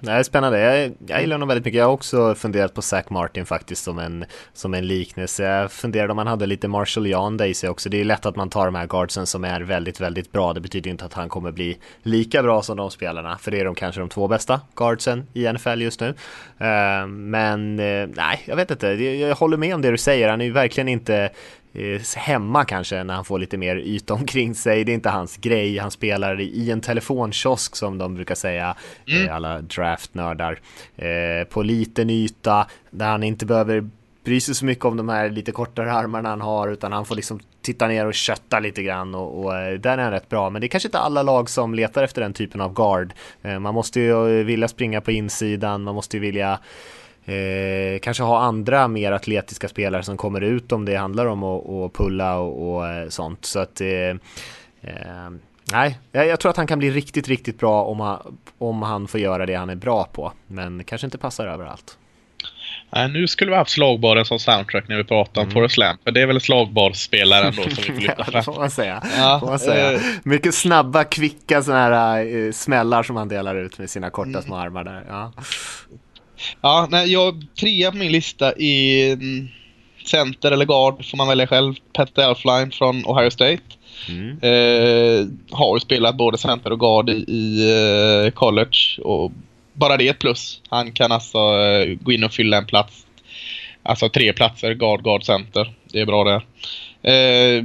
Nej, spännande. Jag, jag gillar honom väldigt mycket. Jag har också funderat på Zack Martin faktiskt som en, som en liknelse. Jag funderade om han hade lite Marshall Yanda i sig också. Det är lätt att man tar de här guardsen som är väldigt, väldigt bra. Det betyder inte att han kommer bli lika bra som de spelarna. För det är de kanske de två bästa guardsen i NFL just nu. Eh, men eh, nej, jag vet inte. Jag, håller med om det du säger. Han är ju verkligen inte hemma kanske när han får lite mer yta omkring sig. Det är inte hans grej. Han spelar i en telefonkiosk som de brukar säga, mm. Eh, alla draftnördar. Eh, på liten yta där han inte behöver bry sig så mycket om de här lite kortare armarna han har utan han får liksom titta ner och kötta lite grann och, och där är han rätt bra. Men det är kanske inte alla lag som letar efter den typen av guard. Man måste ju vilja springa på insidan, man måste ju vilja Eh, kanske ha andra mer atletiska spelare som kommer ut om det handlar om att, att pulla och, och, eh, sånt. Så att eh, eh Nej, jag, tror att han kan bli riktigt, riktigt bra om han, om han får göra det han är bra på. Men kanske inte passar överallt. Nej, nu skulle vi haft slagbaren som soundtrack när vi pratar om mm. Forrest Lamp. För det är väl slagbarspelare ändå som vi får lyfta fram. får man säga. Ja, får man säga. Eh. Mycket snabba, kvicka sådana här uh, smällar som han delar ut med sina korta mm. små armar där. Ja, ja nej, jag trea på min lista i mm, center eller guard får man välja själv. Petter Elfline från Ohio State. Mm. Eh, har spelat både center och guard i, i uh, college och bara det är ett plus. Han kan alltså uh, gå in och fylla en plats. Alltså tre platser, guard, guard, center. Det är bra där. Uh,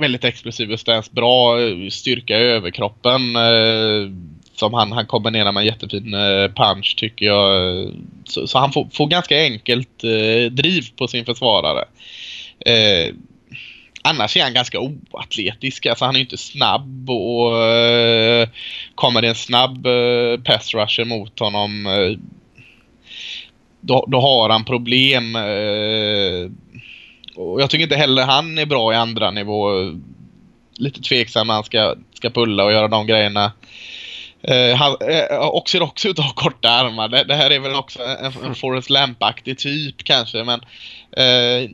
väldigt explosiv stance. Bra styrka i överkroppen som han, han kombinerar med en jättefin eh, punch tycker jag. Så, så han får, får, ganska enkelt eh, driv på sin försvarare eh, annars är han ganska oatletisk. Alltså han är inte snabb och eh, kommer det en snabb eh, pass rusher mot honom eh, då, då, har han problem. Och jag tycker inte heller han är bra i andra nivå. Lite tveksam när han ska, ska pulla och göra de grejerna. Eh, uh, han uh, eh, också också ut att ha korta armar. Det, det, här är väl också en, en Forrest Lamp-aktig typ kanske men uh,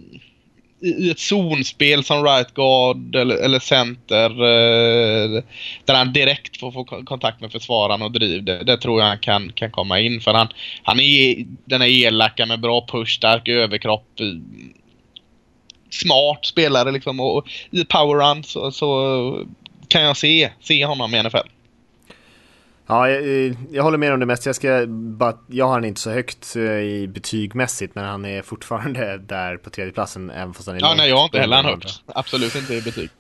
i ett zonspel som right guard eller, eller center uh, där han direkt får få kontakt med försvararen och driv. Det, det, tror jag han kan, kan komma in för han, han är e, den är elaka med bra push, stark överkropp. Smart spelare liksom och i powerrun så, så kan jag se, se honom i NFL. Ja, jag, jag, håller med om det mesta. Jag, ska bara, jag har han inte så högt eh, i betygmässigt, men han är fortfarande där på tredjeplatsen även fast han är Ja, nej, jag har inte heller han högt. Absolut inte i betyg.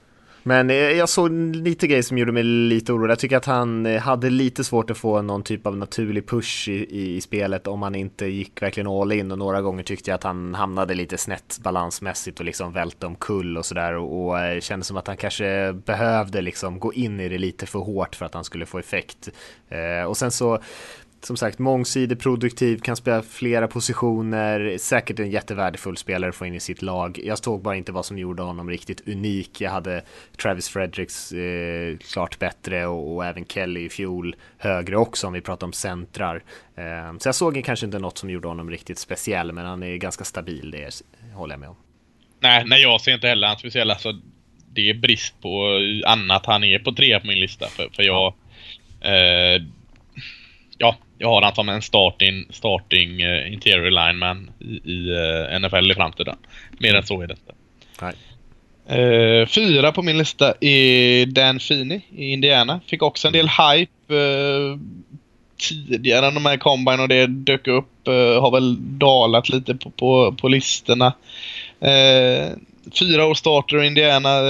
Men eh, jag såg lite grejer som gjorde mig lite orolig. Jag tycker att han eh, hade lite svårt att få någon typ av naturlig push i, i, i, spelet om han inte gick verkligen all in och några gånger tyckte jag att han hamnade lite snett balansmässigt och liksom välte omkull och sådär och, och eh, kändes som att han kanske behövde liksom gå in i det lite för hårt för att han skulle få effekt. Eh, och sen så som sagt mångsidig, produktiv, kan spela flera positioner, säkert en jättevärdefull spelare att få in i sitt lag. Jag såg bara inte vad som gjorde honom riktigt unik. Jag hade Travis Fredericks eh, klart bättre och, och, även Kelly i fjol högre också om vi pratar om centrar. Eh, så jag såg kanske inte något som gjorde honom riktigt speciell, men han är ganska stabil, det håller jag med om. Nej, nej jag ser inte heller han speciell. Alltså, det är brist på annat han är på tre på min lista. För, för jag... Eh, ja, jag har han som en starting, starting uh, interior lineman i, i uh, NFL i framtiden. Mer än så är det inte. Nej. Uh, fyra på min lista är Dan Feeney i Indiana. Fick också en del hype uh, tidigare när de här combine och det dök upp. Uh, har väl dalat lite på, på, på listorna. fyra år starter i Indiana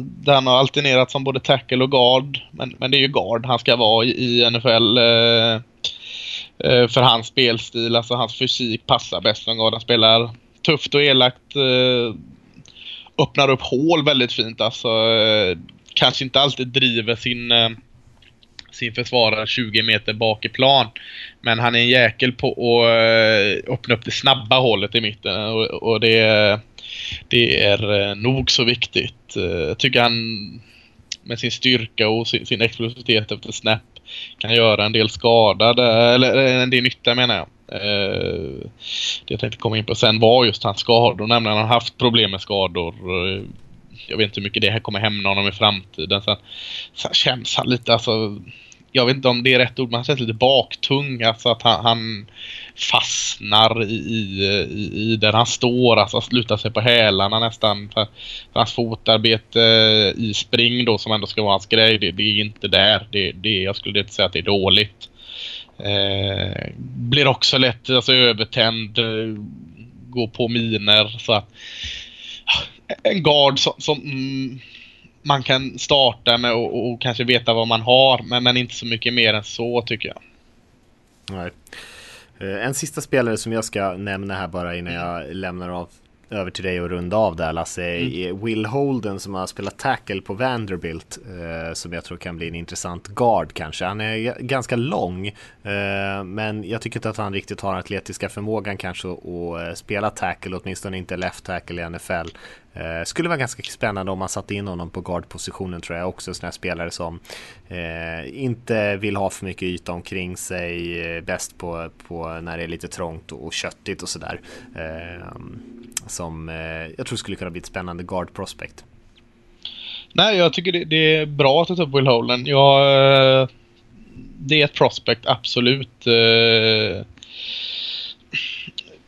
där han har alternerat som både tackle och guard. Men, men det är ju guard han ska vara i, i NFL. Eh, för hans spelstil, alltså hans fysik passar bäst som Han spelar tufft och elakt. Eh, öppnar upp hål väldigt fint alltså. Eh, kanske inte alltid driver sin eh, sin försvarare 20 meter bak i plan. Men han är en jäkel på att eh, öppna upp det snabba hålet i mitten eh, och, det, det är nog så viktigt. Jag tycker han med sin styrka och sin, sin explosivitet efter snap kan göra en del skada, eller en del nytta menar jag. Eh, det jag tänkte komma in på sen var just hans skador, nämligen han har haft problem med skador. Eh, jag vet inte hur mycket det här kommer hämna honom i framtiden. Sen, sen känns han lite alltså jag vet inte om det är rätt ord, men han känns lite baktung. Alltså att han, han fastnar i, i, i, där han står, alltså slutar sig på hälarna nästan. För, för hans fotarbete i spring då som ändå ska vara hans grej, det, det är inte där. Det, det, jag skulle inte säga att det är dåligt. Eh, blir också lätt alltså, övertänd, eh, går på miner så att eh, en gard som, som mm, man kan starta med och, och, kanske veta vad man har, men, men inte så mycket mer än så tycker jag. Nej. Eh, en sista spelare som jag ska nämna här bara innan jag lämnar av över till dig och runda av där Lasse. Mm. Will Holden som har spelat tackle på Vanderbilt. Eh, som jag tror kan bli en intressant guard kanske. Han är ganska lång. Eh, men jag tycker inte att han riktigt har den atletiska förmågan kanske att eh, spela tackle. Åtminstone inte left tackle i NFL. Eh, skulle vara ganska spännande om man satte in honom på guardpositionen tror jag också. Sådana spelare som eh, inte vill ha för mycket yta omkring sig, eh, bäst på, på när det är lite trångt och, och köttigt och sådär. Eh, som eh, jag tror skulle kunna bli ett spännande guard prospect. Nej, jag tycker det, det är bra att du tar upp Will Holen. Jag, eh, det är ett prospect, absolut. Eh.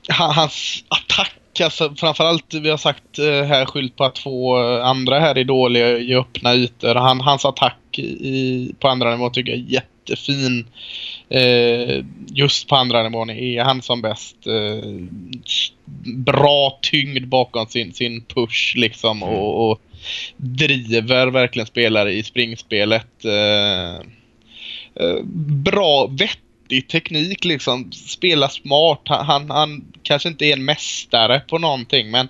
Hans attack alltså, framförallt vi har sagt eh, här skylt på att två andra här är dåliga i öppna ytor. Han, hans attack i, på andra nivå tycker jag är jättefin. Eh, just på andra nivån är han som bäst. Eh, bra tyngd bakom sin, sin push liksom mm. och, och, driver verkligen spelare i springspelet. Eh, eh bra, det är teknik liksom. Spela smart. Han, han, han, kanske inte är en mästare på någonting men,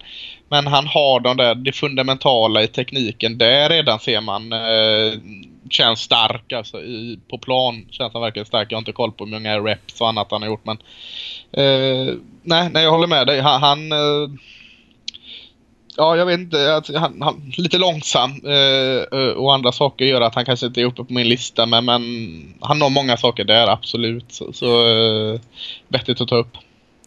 men han har de där, det fundamentala i tekniken. Där redan ser man eh, känns stark alltså i, på plan. Känns han verkligen stark. Jag har inte koll på hur många reps och annat han har gjort men eh, nej, nej, jag håller med dig. Han, han eh, Ja, jag vet inte. Alltså, han, han, lite långsam eh, eh, och andra saker gör att han kanske inte är uppe på min lista. Men, men han har många saker där, absolut. Så, så eh, vettigt att ta upp.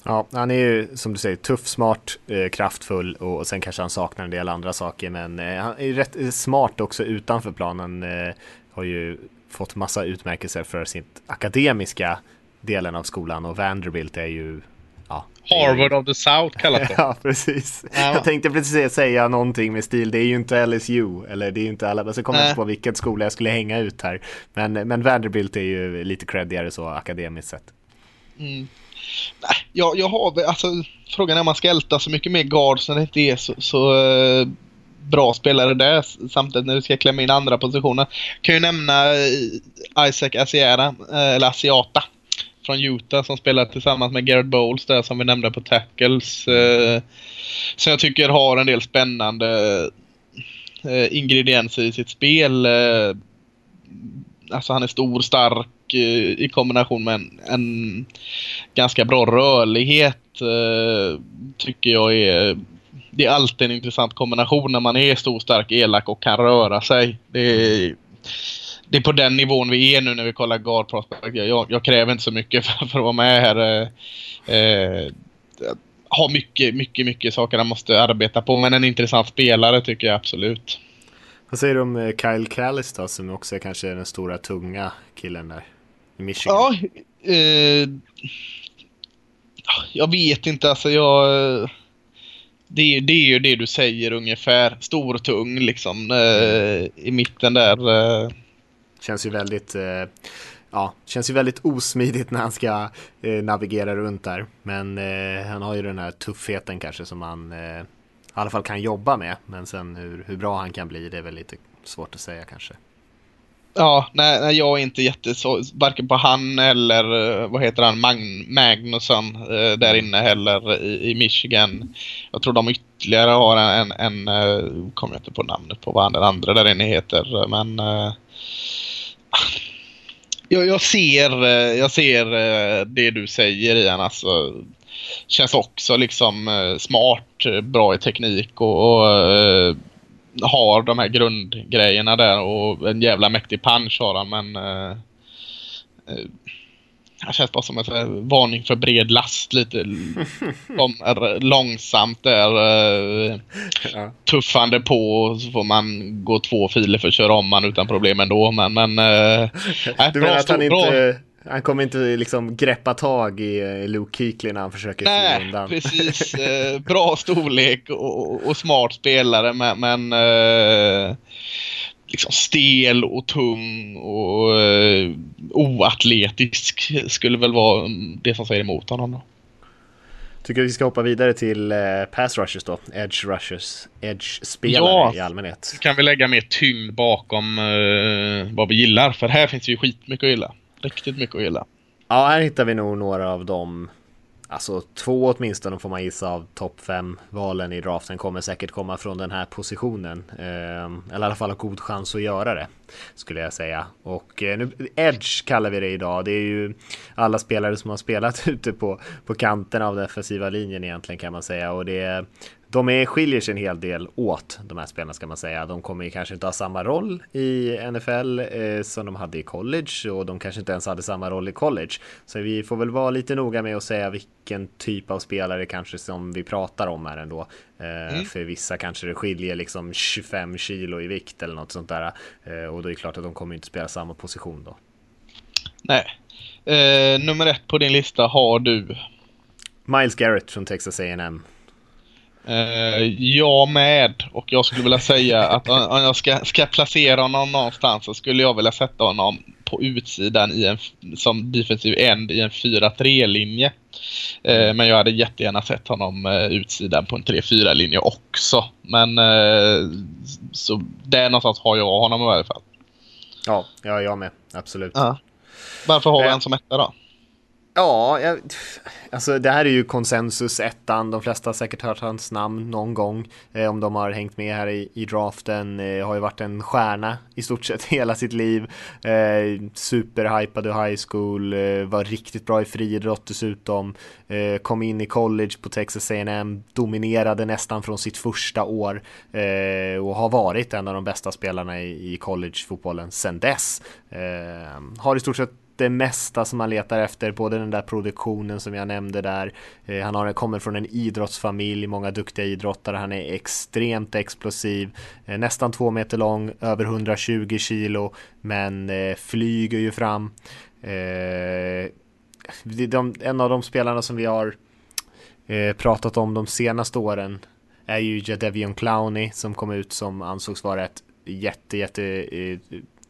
Ja, han är ju som du säger tuff, smart, eh, kraftfull och, och sen kanske han saknar en del andra saker. Men eh, han är rätt eh, smart också utanför planen. Eh, har ju fått massa utmärkelser för sitt akademiska delen av skolan och Vanderbilt är ju Ja, Harvard of the South kallas det. ja, precis. Ja. Jag tänkte precis säga någonting med stil. Det är ju inte LSU, eller det är ju inte alla. Så kommer jag inte på vilken skola jag skulle hänga ut här. Men, men Vanderbilt är ju lite creddigare så akademiskt sett. Mm. Nej, jag, jag har alltså frågan är om man ska älta så mycket mer guards när det inte är så, så uh, bra spelare där. Samtidigt när du ska klämma in andra positioner. Kan ju nämna uh, Isaac Asiata, uh, eller Asiata från Utah som spelar tillsammans med Garrett Bowles där som vi nämnde på tackles. Eh, som jag tycker har en del spännande eh, ingredienser i sitt spel. Eh, alltså han är stor, stark eh, i kombination med en, en ganska bra rörlighet. Eh, tycker jag är det är alltid en intressant kombination när man är stor, stark, elak och kan röra sig. Det är, det är på den nivån vi är nu när vi kollar guard prospect. Jag, jag kräver inte så mycket för, för att vara med här. Eh, eh, har mycket, mycket, mycket saker han måste arbeta på. Men en intressant spelare tycker jag absolut. Vad säger du om eh, Kyle Callis då, som också är kanske den stora tunga killen där i Michigan? Ja, eh, jag vet inte alltså. Jag, det, det är ju det du säger ungefär. Stor och tung liksom eh, i mitten där. Eh. Känns ju väldigt, eh, ja, känns ju väldigt osmidigt när han ska eh, navigera runt där. Men eh, han har ju den här tuffheten kanske som han eh, i alla fall kan jobba med. Men sen hur, hur bra han kan bli, det är väl lite svårt att säga kanske. Ja, nej, nej, jag är inte jätteså, varken på han eller eh, vad heter han, Mag Magnusson eh, där inne heller i, i, Michigan. Jag tror de ytterligare har en, en, en eh, kommer jag inte på namnet på vad den andra där inne heter, men eh, jag, jag, ser, eh, jag ser eh, det du säger Ian. Alltså, känns också liksom eh, smart, bra i teknik och, och har de här grundgrejerna där och en jävla mäktig punch har han men det känns bara som en varning för bred last lite. Kommer långsamt där. Uh, ja. Tuffande på så får man gå två filer för att köra om man utan problem ändå. Men, men uh, du menar att han inte... Han kommer inte liksom greppa tag i eh, Luke Kuechly när han försöker Nej, undan. precis. Eh, bra storlek och, och, smart spelare men, men eh, liksom stel och tung och eh, oatletisk skulle väl vara det som säger emot honom. Då. Tycker vi ska hoppa vidare till eh, pass rushers då, edge rushers, edge-spelare ja, i allmänhet. kan vi lägga mer tyngd bakom eh, vad vi gillar, för här finns ju skitmycket att gilla. Riktigt mycket att gilla. Ja, här hittar vi nog några av dem Alltså två åtminstone får man gissa av topp fem valen i draften kommer säkert komma från den här positionen. Ehm, eller i alla fall ha god chans att göra det. Skulle jag säga. Och eh, nu, Edge kallar vi det idag. Det är ju alla spelare som har spelat ute på, på kanten av den defensiva linjen egentligen kan man säga. Och det är de är, skiljer sig en hel del åt, de här spelarna ska man säga. De kommer ju kanske inte ha samma roll i NFL eh, som de hade i college och de kanske inte ens hade samma roll i college. Så vi får väl vara lite noga med att säga vilken typ av spelare kanske som vi pratar om här ändå. Eh, mm. För vissa kanske det skiljer liksom 25 kilo i vikt eller något sånt där. Eh, och då är det klart att de kommer inte spela samma position då. Nej. Eh, nummer ett på din lista har du? Miles Garrett från Texas A&M. Uh, jag med. Och jag skulle vilja säga att om jag ska, ska placera honom någonstans så skulle jag vilja sätta honom på utsidan i en, som defensiv end i en 4-3-linje. Uh, eh, men jag hade jättegärna sett honom uh, utsidan på en 3-4-linje också. Men så där någonstans har jag honom i alla fall. Ja, ja jag med. Absolut. Varför har vi en som etta då? Ja, jag, alltså det här är ju konsensus ettan. De flesta har säkert hört hans namn någon gång. Eh, om de har hängt med här i, i draften. Eh, har ju varit en stjärna i stort sett hela sitt liv. Eh, superhypad i high school. Eh, var riktigt bra i friidrott dessutom. Eh, kom in i college på Texas A&M. Dominerade nästan från sitt första år. Eh, och har varit en av de bästa spelarna i, i collegefotbollen sedan dess. Eh, har i stort sett det mesta som man letar efter, både den där produktionen som jag nämnde där. Eh, han har, kommer från en idrottsfamilj, många duktiga idrottare, han är extremt explosiv, eh, nästan två meter lång, över 120 kilo, men eh, flyger ju fram. Eh, de, en av de spelarna som vi har eh, pratat om de senaste åren är ju Jadevion Clowney som kom ut som ansågs vara ett jätte, jätte eh,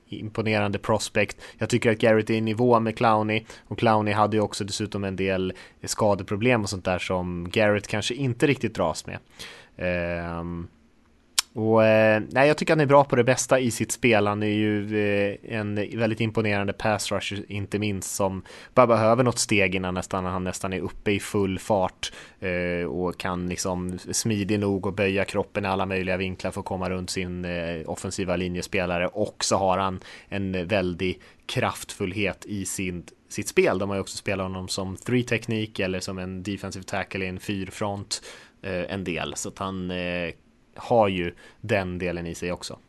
imponerande prospect. Jag tycker att Garrett är i nivå med Clowney och Clowney hade ju också dessutom en del skadeproblem och sånt där som Garrett kanske inte riktigt dras med. Um, och eh, nej, jag tycker han är bra på det bästa i sitt spel. Han är ju eh, en väldigt imponerande pass rusher, inte minst, som bara behöver något steg innan nästan, han nästan är uppe i full fart eh, och kan liksom smidig nog och böja kroppen i alla möjliga vinklar för att komma runt sin offensiva linjespelare. Och så har han en väldig kraftfullhet i sin sitt spel. De har ju också spelat honom som three teknik eller som en defensive tackle i en fyrfront eh, en del så att han eh, har ju den delen i sig också.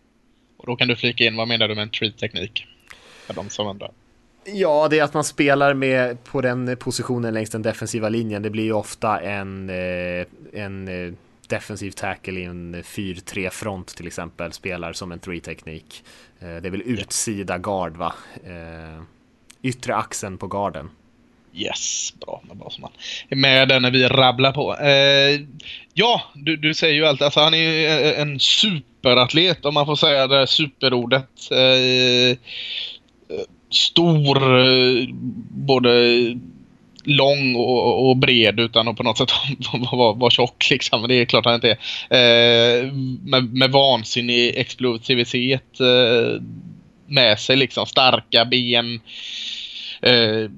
Och då kan du flika in, vad menar du med en tree-teknik? För de som undrar. Ja, det är att man spelar med på den positionen längs den defensiva linjen. Det blir ju ofta en, eh, en eh, defensiv tackle i en 4-3 front till exempel spelar som en 3-teknik. Eh, det är väl utsida guard va? Yttre axeln på garden. Yes, bra. Bra som man är med där när vi rabblar på. Eh, ja, du, du säger ju allt. Alltså, han är ju eh, en superatlet om man får säga det superordet. Eh, stor, eh, både lång och, och, bred utan att på något sätt vara var tjock liksom. Det är klart han inte är. Eh, med, med vansinnig explosivitet eh, med sig liksom. Starka ben. Eh,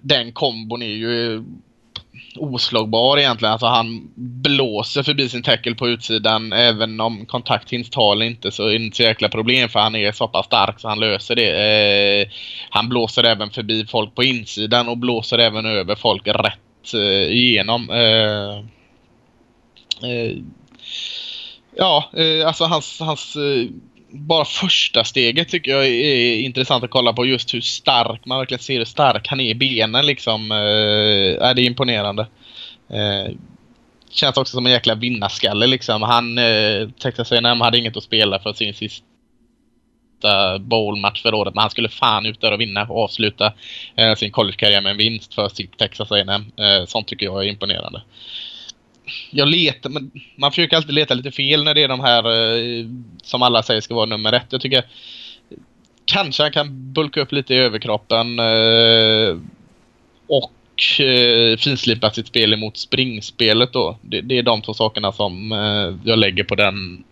den kombon är ju oslagbar egentligen. Alltså han blåser förbi sin tackle på utsidan även om kontakt hinns tal inte så är det inte så jäkla problem för han är så pass stark så han löser det. Eh, han blåser även förbi folk på insidan och blåser även över folk rätt eh, igenom. Eh, eh ja, eh, alltså hans, hans eh, bara första steget tycker jag är intressant att kolla på. Just hur stark, man verkligen ser hur stark han är i benen liksom. Eh, är det imponerande. Eh, känns också som en jäkla vinnarskalle liksom. Han, eh, Texas A&M hade inget att spela för sin sista bowlmatch för året. Men han skulle fan ut där och vinna och avsluta eh, sin collegekarriär med en vinst för sitt Texas A&M. Eh, sånt tycker jag är imponerande jag letar, men man försöker alltid leta lite fel när det är de här eh, som alla säger ska vara nummer ett. Jag tycker kanske han kan bulka upp lite i överkroppen eh, och eh, finslipa sitt spel emot springspelet då. Det, det är de två sakerna som eh, jag lägger på den,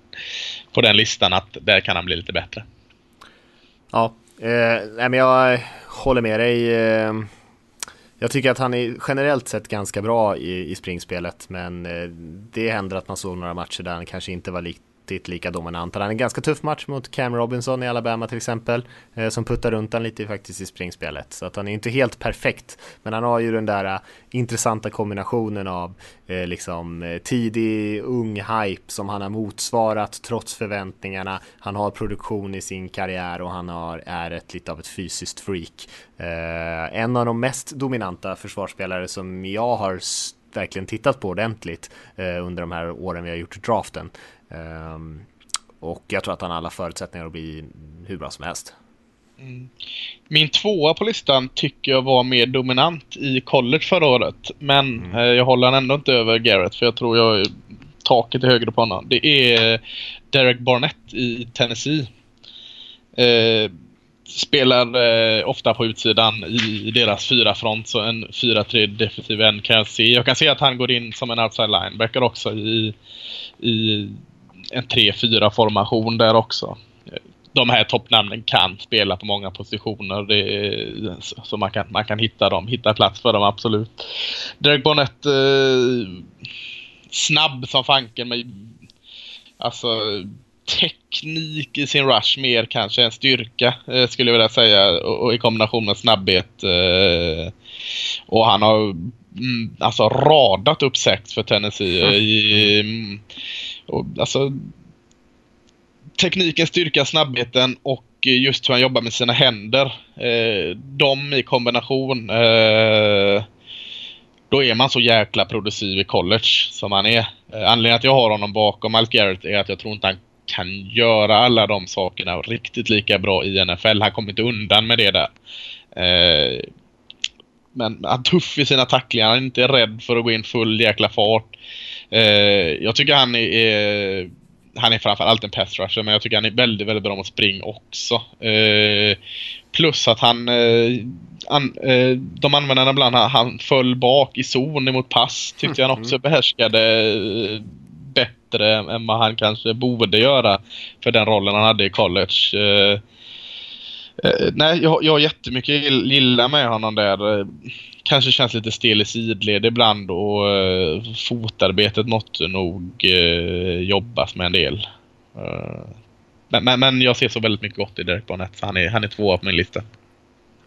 på den listan att där kan han bli lite bättre. Ja, eh, nej men jag håller med dig. Eh, jag tycker att han är generellt sett ganska bra i, i springspelet men eh, det händer att man såg några matcher där han kanske inte var likt riktigt lika dominant. Han hade en ganska tuff match mot Cam Robinson i Alabama till exempel, eh, som puttar runt han lite faktiskt i springspelet. Så att han är inte helt perfekt, men han har ju den där eh, intressanta kombinationen av eh, liksom eh, tidig ung hype som han har motsvarat trots förväntningarna. Han har produktion i sin karriär och han har, är ett lite av ett fysiskt freak. Eh, en av de mest dominanta försvarsspelare som jag har verkligen tittat på ordentligt eh, under de här åren vi har gjort draften. Ehm, och jag tror att han har alla förutsättningar att bli hur bra som helst. Mm. Min tvåa på listan tycker jag var mer dominant i college förra året. Men mm. eh, jag håller ändå inte över Garrett för jag tror jag taket är högre på honom. Det är Derek Barnett i Tennessee. Eh, spelar eh, ofta på utsidan i deras fyra front så en 4-3 defensiv end kan jag se. Jag kan se att han går in som en outside linebacker också i, i en 3-4 formation där också. De här toppnamnen kan spela på många positioner det, så man kan, man kan hitta dem, hitta plats för dem absolut. Derek Bonnet eh, snabb som fanken med alltså teknik i sin rush mer kanske än styrka eh, skulle jag vilja säga och, och, i kombination med snabbhet. Eh, och han har mm, alltså radat upp sex för Tennessee. Mm. I, mm, och, alltså, tekniken, styrka, snabbheten och just hur han jobbar med sina händer. Eh, de i kombination. Eh, då är man så jäkla produciv i college som han är. Eh, anledningen att jag har honom bakom Alf Garrett är att jag tror inte han kan göra alla de sakerna riktigt lika bra i NFL. Han kommer inte undan med det där. Eh, men han är tuff i sina tacklingar. Han är inte rädd för att gå in full jäkla fart. Eh, jag tycker han är, han är framförallt en pass rusher, men jag tycker han är väldigt, väldigt bra med spring också. Eh, plus att han... Eh, an, eh, de användarna ibland, han föll bak i zon mot pass. Tyckte mm. han också behärskade eh, bättre än vad han kanske borde göra för den rollen han hade i college. Eh, eh, nej, jag, jag har jättemycket gilla med honom där. Kanske känns lite stel i sidled ibland och eh, fotarbetet måste nog eh, jobbas med en del. Eh, men, men, men, jag ser så väldigt mycket gott i Derek Barnett så han är, han är tvåa på min lista.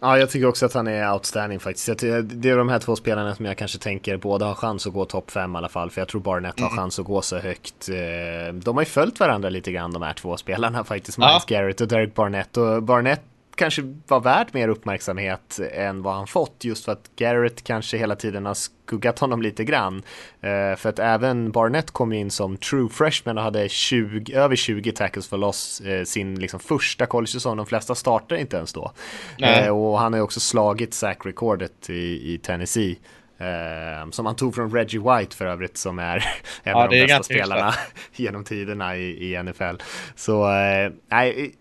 Ja, jag tycker också att han är outstanding faktiskt. Det är de här två spelarna som jag kanske tänker båda har chans att gå topp 5 i alla fall. För jag tror Barnett har mm. chans att gå så högt. Eh, de har ju följt varandra lite grann de här två spelarna faktiskt. Miles ja. Garrett och Derek Barnett. Och Barnett kanske var värd mer uppmärksamhet än vad han fått just för att Garrett kanske hela tiden har skuggat honom lite grann. Uh, för att även Barnett kom in som true freshman och hade 20, över 20 tackles för loss uh, sin liksom, första college-säsong. De flesta startar inte ens då. Uh, och han har ju också slagit sack-recordet i, i Tennessee. Eh, som han tog från Reggie White för övrigt som är en ja, av de bästa spelarna genom tiderna i, i NFL. Så eh,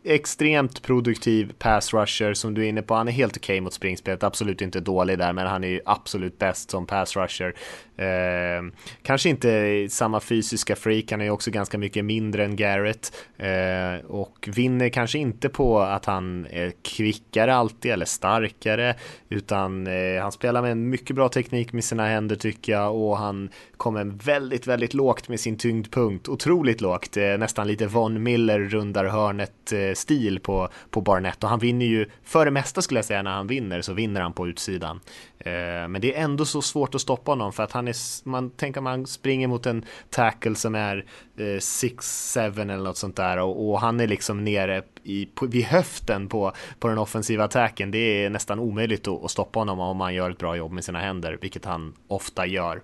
extremt produktiv pass rusher som du är inne på. Han är helt okej okay mot springspelet, absolut inte dålig där, men han är ju absolut bäst som pass rusher. Eh, kanske inte samma fysiska freak, han är ju också ganska mycket mindre än Garrett eh, och vinner kanske inte på att han är kvickare alltid eller starkare utan eh, han spelar med en mycket bra teknik med sina händer tycker jag och han kommer väldigt, väldigt lågt med sin tyngdpunkt, otroligt lågt, eh, nästan lite Von Miller rundar hörnet-stil eh, på, på Barnett och han vinner ju för det mesta skulle jag säga när han vinner så vinner han på utsidan. Eh, men det är ändå så svårt att stoppa honom för att han är, man tänker man springer mot en tackle som är eh, 6-7 eller något sånt där och, och han är liksom nere i, på, vid höften på, på den offensiva attacken. Det är nästan omöjligt att, att stoppa honom om han gör ett bra jobb med sina händer, vilket han ofta gör.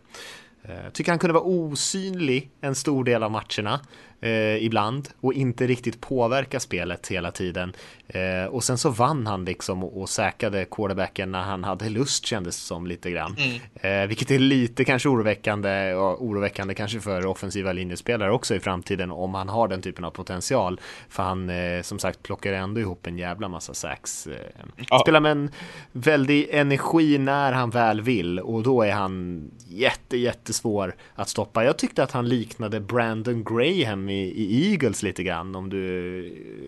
Jag tycker han kunde vara osynlig en stor del av matcherna eh, ibland och inte riktigt påverka spelet hela tiden. Eh, och sen så vann han liksom och, och säkrade quarterbacken när han hade lust kändes det som lite grann. Mm. Eh, vilket är lite kanske oroväckande och oroväckande kanske för offensiva linjespelare också i framtiden om han har den typen av potential. För han eh, som sagt plockar ändå ihop en jävla massa sax. Eh, ja. Spelar med en väldig energi när han väl vill och då är han jätte jättesvår att stoppa. Jag tyckte att han liknade Brandon Graham i, i Eagles lite grann om du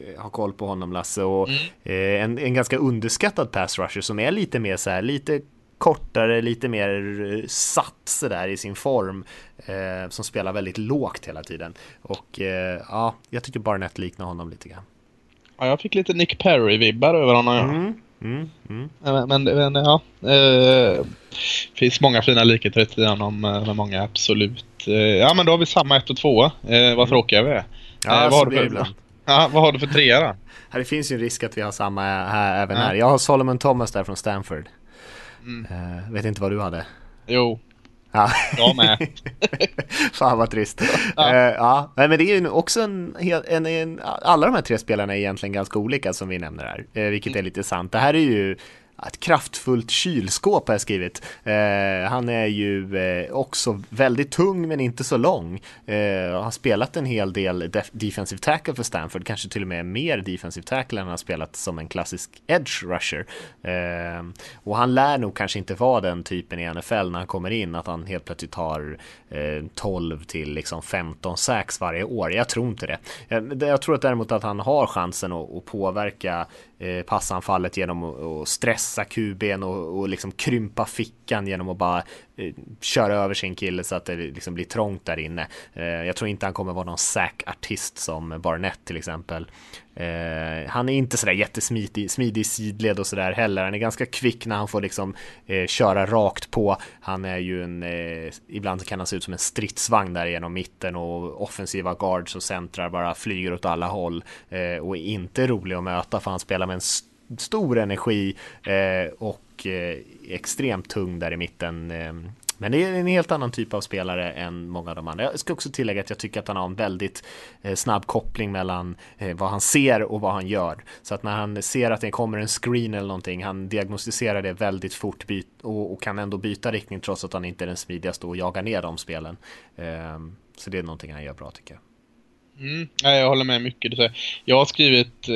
eh, har koll på honom Lasse. Och, mm. eh, en, en ganska underskattad pass rusher som är lite mer så här, lite kortare, lite mer satt sådär i sin form. Eh, som spelar väldigt lågt hela tiden. Och eh, ja, jag tycker Barnett liknar honom lite grann. Ja, jag fick lite Nick Perry-vibbar över honom. Mm, mm, mm. Men, men, men ja. Eh, finns många fina likheter i honom med många absolut. Eh, ja men då har vi samma ett och två. Eh, vad tråkiga vi är. Ja, Eh, vad, har du för, ja, vad har du för trea då? Här, det finns ju en risk att vi har samma här, även Ja. här. Jag har Solomon Thomas där från Stanford. Mm. Eh, vet inte vad du hade. Jo, Ja. jag med. Fan vad trist. Ja. Ja. ja. Nej, men det är ju också en, en, en, alla de här tre spelarna är egentligen ganska olika som vi nämner här, eh, vilket är lite sant. Det här är ju ett kraftfullt kylskåp har jag skrivit. Eh, han är ju eh, också väldigt tung men inte så lång. Eh, har spelat en hel del def- defensive tackle för Stanford, kanske till och med mer defensive tackle än han har spelat som en klassisk edge rusher. Eh, och han lär nog kanske inte vara den typen i NFL när han kommer in, att han helt plötsligt har eh, 12 till liksom 15 sacks varje år. Jag tror inte det. Eh, jag, jag tror att däremot att han har chansen att, att påverka eh, Eh, passanfallet genom att, stressa QB'n och, och liksom krympa fickan genom att bara Eh, köra över sin kille så att det liksom blir trångt där inne. Eh, jag tror inte han kommer vara någon sack-artist som Barnett till exempel. Eh, han är inte sådär jättesmidig smidig i sidled och sådär heller. Han är ganska kvick när han får liksom köra rakt på. Han är ju en, ibland kan han se ut som en stridsvagn där genom mitten och offensiva guards och centrar bara flyger åt alla håll och är inte rolig att möta för han spelar med en stor energi eh, och eh, extremt tung där i mitten. Eh, men det är en helt annan typ av spelare än många av de andra. Jag ska också tillägga att jag tycker att han har en väldigt eh, snabb koppling mellan eh, vad han ser och vad han gör. Så att när han ser att det kommer en screen eller någonting, han diagnostiserar det väldigt fort byt och, och kan ändå byta riktning trots att han inte är den smidigaste och jagar ner de spelen. Eh, så det är någonting han gör bra tycker jag. Mm, jag håller med mycket. du säger. Jag har skrivit eh,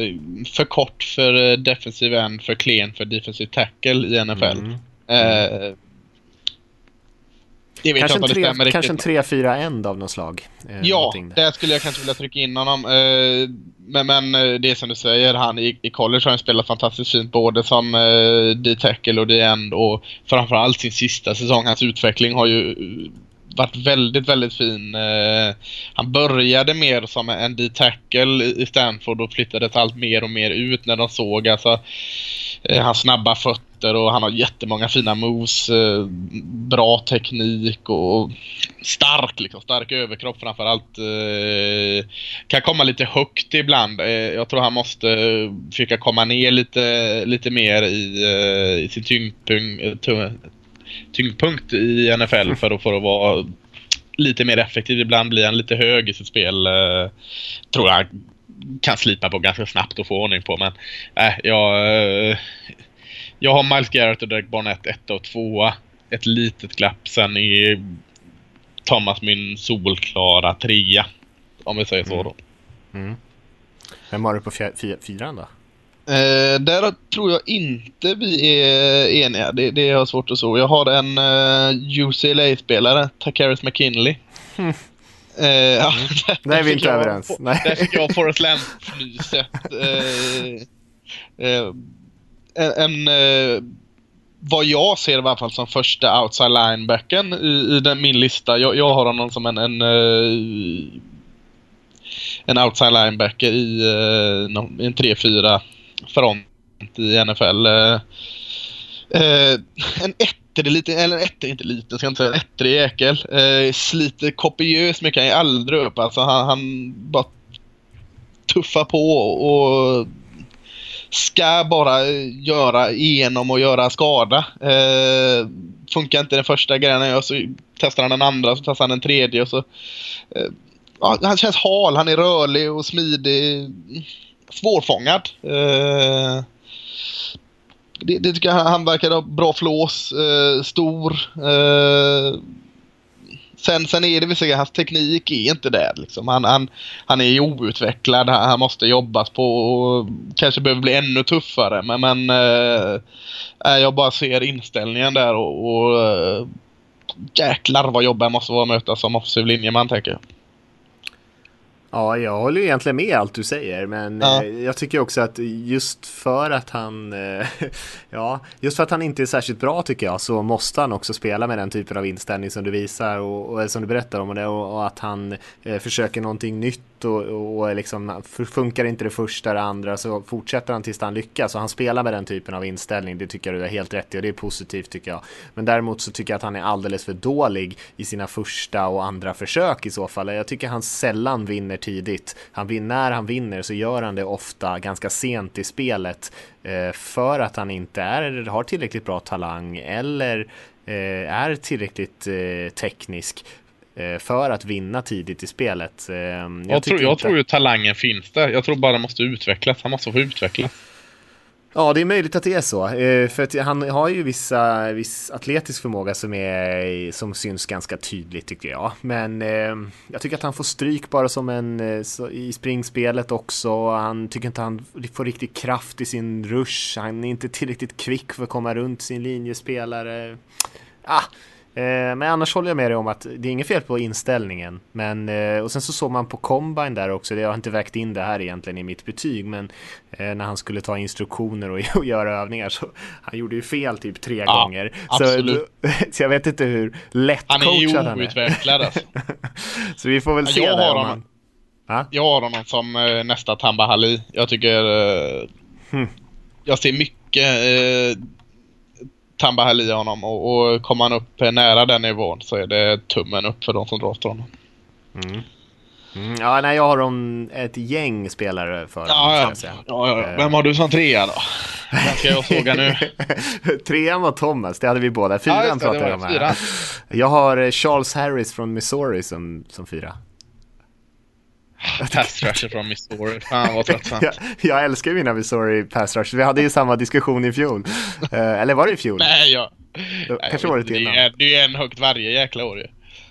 för kort för eh, defensiv end, för klen för defensiv tackle i NFL. Mm. Eh, det vet Kanske jag inte tre, stämmer kanske en riktigt. 3-4 end av något slag. Eh, Ja, där. skulle jag kanske vilja trycka in honom. Eh, men, men det är som du säger, han i, i college har han spelat fantastiskt fint både som eh, D-tackle och D-end och framförallt sin sista säsong. Hans utveckling har ju varit väldigt, väldigt fin. Eh, han började mer som en D-tackle i Stanford och flyttades allt mer och mer ut när de såg alltså eh, hans snabba fötter och han har jättemånga fina moves. Eh, bra teknik och, och stark liksom. Stark överkropp framförallt. Eh, kan komma lite högt ibland. Eh, jag tror han måste försöka komma ner lite, lite mer i, eh, i sin tyngdpunkt, eh, tyngdpunkt i NFL för att, för att vara lite mer effektiv. Ibland blir han lite hög i sitt spel. Eh, tror jag kan slipa på ganska snabbt och få ordning på. Men eh, jag, eh, jag har Miles Garrett och Derek Barnett 1 och 2. Ett litet glapp. Sen är Thomas min solklara trea. Om vi säger så då. Mm. mm. Vem har du på fyran då? Eh, där tror jag inte vi är eniga. Det, det jag svårt att så. Jag har en eh, UCLA-spelare, Takaris McKinley. Eh, ja, där, Där är vi inte överens. Nej. Där fick jag Forrest Lamp-fnyset. Eh, eh, en, en eh, vad jag ser i alla fall som första outside linebacken i, i den, min lista. Jag, jag har honom som en, en, eh, en outside linebacker i eh, någon- en 3-4 front i NFL. Eh, eh, en ettrig liten, eller en ettrig, inte liten, ska jag inte säga, en ettrig jäkel. Eh, sliter kopiöst mycket, han är aldrig upp alltså. Han, han bara tuffar på och ska bara göra igenom och göra skada. Eh, funkar inte den första grejen han gör så testar han den andra, så testar han den tredje och så... Eh, ja, han känns hal, han är rörlig och smidig. Svårfångad. Eh, det, det tycker jag han, verkar ha bra flås, eh, stor. Eh, sen, sen är det väl så att hans teknik är inte där liksom. Han, han, han är ju outvecklad, han, han måste jobbas på och kanske behöver bli ännu tuffare. Men, men eh, jag bara ser inställningen där och, och eh, jäklar vad jobbigt han måste vara att möta som offensiv linjeman tänker jag. Ja, jag håller ju egentligen med allt du säger, men Ja. eh, jag tycker också att just för att han, eh, ja, just för att han inte är särskilt bra tycker jag, så måste han också spela med den typen av inställning som du visar och, och som du berättar om och, det, och, och att han eh, försöker någonting nytt och, och liksom, funkar inte det första det andra så fortsätter han tills han lyckas och han spelar med den typen av inställning. Det tycker jag du är helt rätt i och det är positivt tycker jag. Men däremot så tycker jag att han är alldeles för dålig i sina första och andra försök i så fall. Jag tycker han sällan vinner tidigt. Han vinner, när han vinner så gör han det ofta ganska sent i spelet eh, för att han inte är, har tillräckligt bra talang eller eh, är tillräckligt eh, teknisk för att vinna tidigt i spelet. Jag, Jag, tror, jag inte- tror ju talangen finns där. Jag tror bara den måste utvecklas. Han måste få utvecklas. Ja, det är möjligt att det är så. Eh, för att han har ju vissa, viss atletisk förmåga som, är, som syns ganska tydligt tycker jag. Men eh, jag tycker att han får stryk bara som en eh, så, i springspelet också. Han tycker inte han får riktigt kraft i sin rush. Han är inte tillräckligt kvick för att komma runt sin linjespelare. Ah, men annars håller jag med dig om att det är inget fel på inställningen. Men, eh, och sen så såg man på Combine där också, det har inte vägt in det här egentligen i mitt betyg, men eh, när han skulle ta instruktioner och, och göra övningar så han gjorde ju fel typ tre Ja, gånger. absolut. Så, så jag vet inte hur lätt Han är han är. outvecklad alltså. Så vi får väl Ja, se jag har om honom. Ja? Jag har honom som eh, nästa Tamba Hali. Jag tycker... Eh, Hmm. Jag ser mycket eh, Tamba Hali i honom och, och kommer han upp nära den nivån så är det tummen upp för de som drar till honom. Mm. Mm, ja, nej, jag har om ett gäng spelare för Ja, ja. ja, ja. Vem har du som trea då? Vem ska jag såga nu? Trean var Thomas, det hade vi båda. Fyran Ja, det, pratade jag om här. Jag har eh, Charles Harris från Missouri som, som fyra. Pass rusher från Missouri. Fan vad tröttsamt. Jag, jag älskar ju mina Missouri pass rush. Vi hade ju samma diskussion i fjol. Eh, eller var det i fjol? Nej, jag... Kanske året innan. det, är, det är en högt varje jäkla år ju.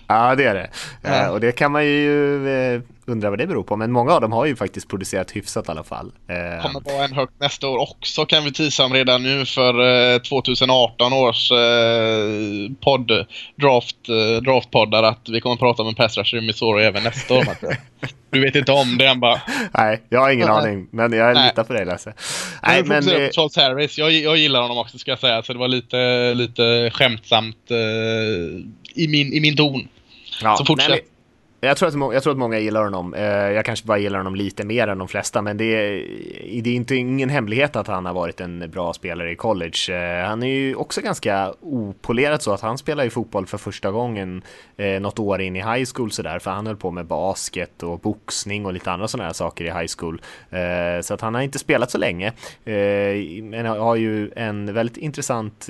Ja, det är det. Eh, Ja. och det kan man ju eh, undra vad det beror på. Men många av dem har ju faktiskt producerat hyfsat i alla fall. Eh, kommer vara en högt nästa år också kan vi tisa om redan nu för eh, 2018 års eh, podd, draft, eh, draftpoddar att vi kommer att prata om en pass rusher i Missouri även nästa år. Du vet inte om det än bara. Nej, jag har ingen aning. Men jag Nej. litar på dig Lasse. Nej, men... men, eh, på Charles Harris. Jag, jag gillar honom också ska jag säga. Så det var lite, lite skämtsamt eh, i, min, i min ton. Ja, Så fortsätt. nej, jag, tror att, jag tror att många gillar honom. Eh, jag kanske bara gillar honom lite mer än de flesta, men det är, det är inte ingen hemlighet att han har varit en bra spelare i college. Eh, han är ju också ganska opolerad så att han spelar ju fotboll för första gången eh, något år in i high school sådär, för han höll på med basket och boxning och lite andra sådana här saker i high school. Så att han har inte spelat så länge, men har ju en väldigt intressant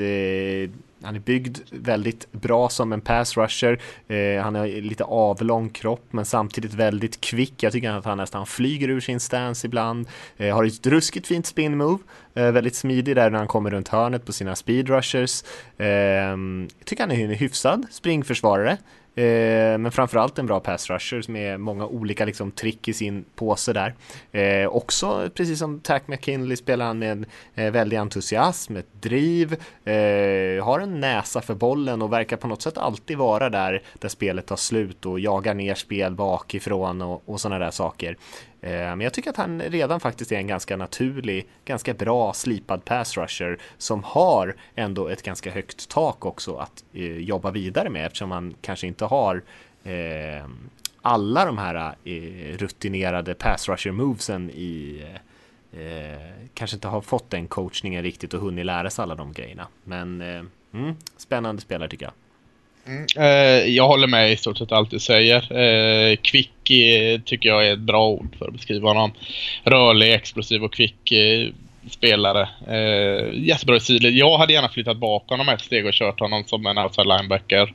han är byggd väldigt bra som en pass rusher. Eh, han har lite avlång kropp men samtidigt väldigt kvick. Jag tycker att han nästan flyger ur sin stance ibland. Eh, har ett ruskigt fint spin move. Eh, väldigt smidig där när han kommer runt hörnet på sina speed rushers. Eh, jag tycker han är en hyfsad springförsvarare. Eh, men framförallt en bra pass rusher med många olika liksom, trick i sin påse där. Eh, också, precis som Tack McKinley, spelar han med en eh, väldig entusiasm, ett driv, eh, har en näsa för bollen och verkar på något sätt alltid vara där där spelet tar slut och jagar ner spel bakifrån och, och sådana där saker. Eh, men jag tycker att han redan faktiskt är en ganska naturlig, ganska bra slipad pass rusher som har ändå ett ganska högt tak också att eh, jobba vidare med eftersom han kanske inte har eh, alla de här rutinerade pass rusher movesen i kanske inte har fått den coachningen riktigt och hunnit lära sig alla de grejerna. Men mm, spännande spelare tycker jag. Eh, jag håller med i stort sett allt du säger. Eh, kvick eh, tycker jag är ett bra ord för att beskriva honom. Rörlig, explosiv och kvick eh, spelare. Eh, jättebra i sidled. Jag hade gärna flyttat bak honom ett steg och kört honom som en outside linebacker.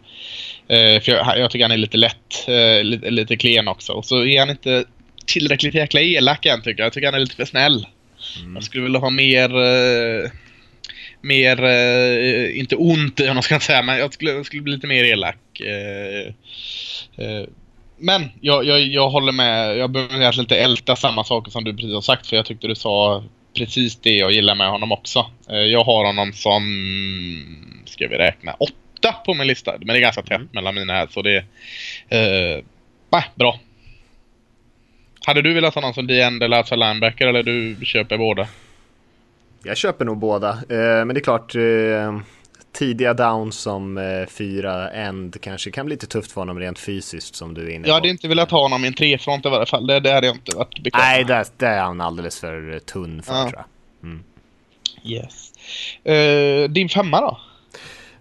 Eh, för jag, jag tycker han är lite lätt, eh, lite, lite klen också. Och så är han inte tillräckligt jäkla elak än tycker jag. Jag tycker han är lite för snäll. Jag skulle vilja ha mer... Mer, eh, inte ont i honom ska jag inte säga, men jag skulle, jag skulle bli lite mer elak. Eh, eh, men jag, jag, jag håller med, jag behöver egentligen inte älta samma saker som du precis har sagt, för jag tyckte du sa precis det jag gillar med honom också. Eh, jag har honom som, ska vi räkna, åtta på min lista. Men det är ganska tätt mellan mina här, så det är... Eh, bah, bra. Hade du velat ha någon som D-end eller alltså linebacker eller du köper båda? Jag köper nog båda, eh, men det är klart eh, tidiga downs som eh, fyra end kanske kan bli lite tufft för honom rent fysiskt som du är inne på. Jag hade inte velat ha honom i en trefront i varje fall. Det, det hade jag inte varit bekväm Nej, det, det är han alldeles för tunn för Ja. tror jag. Yes. Eh, din femma då?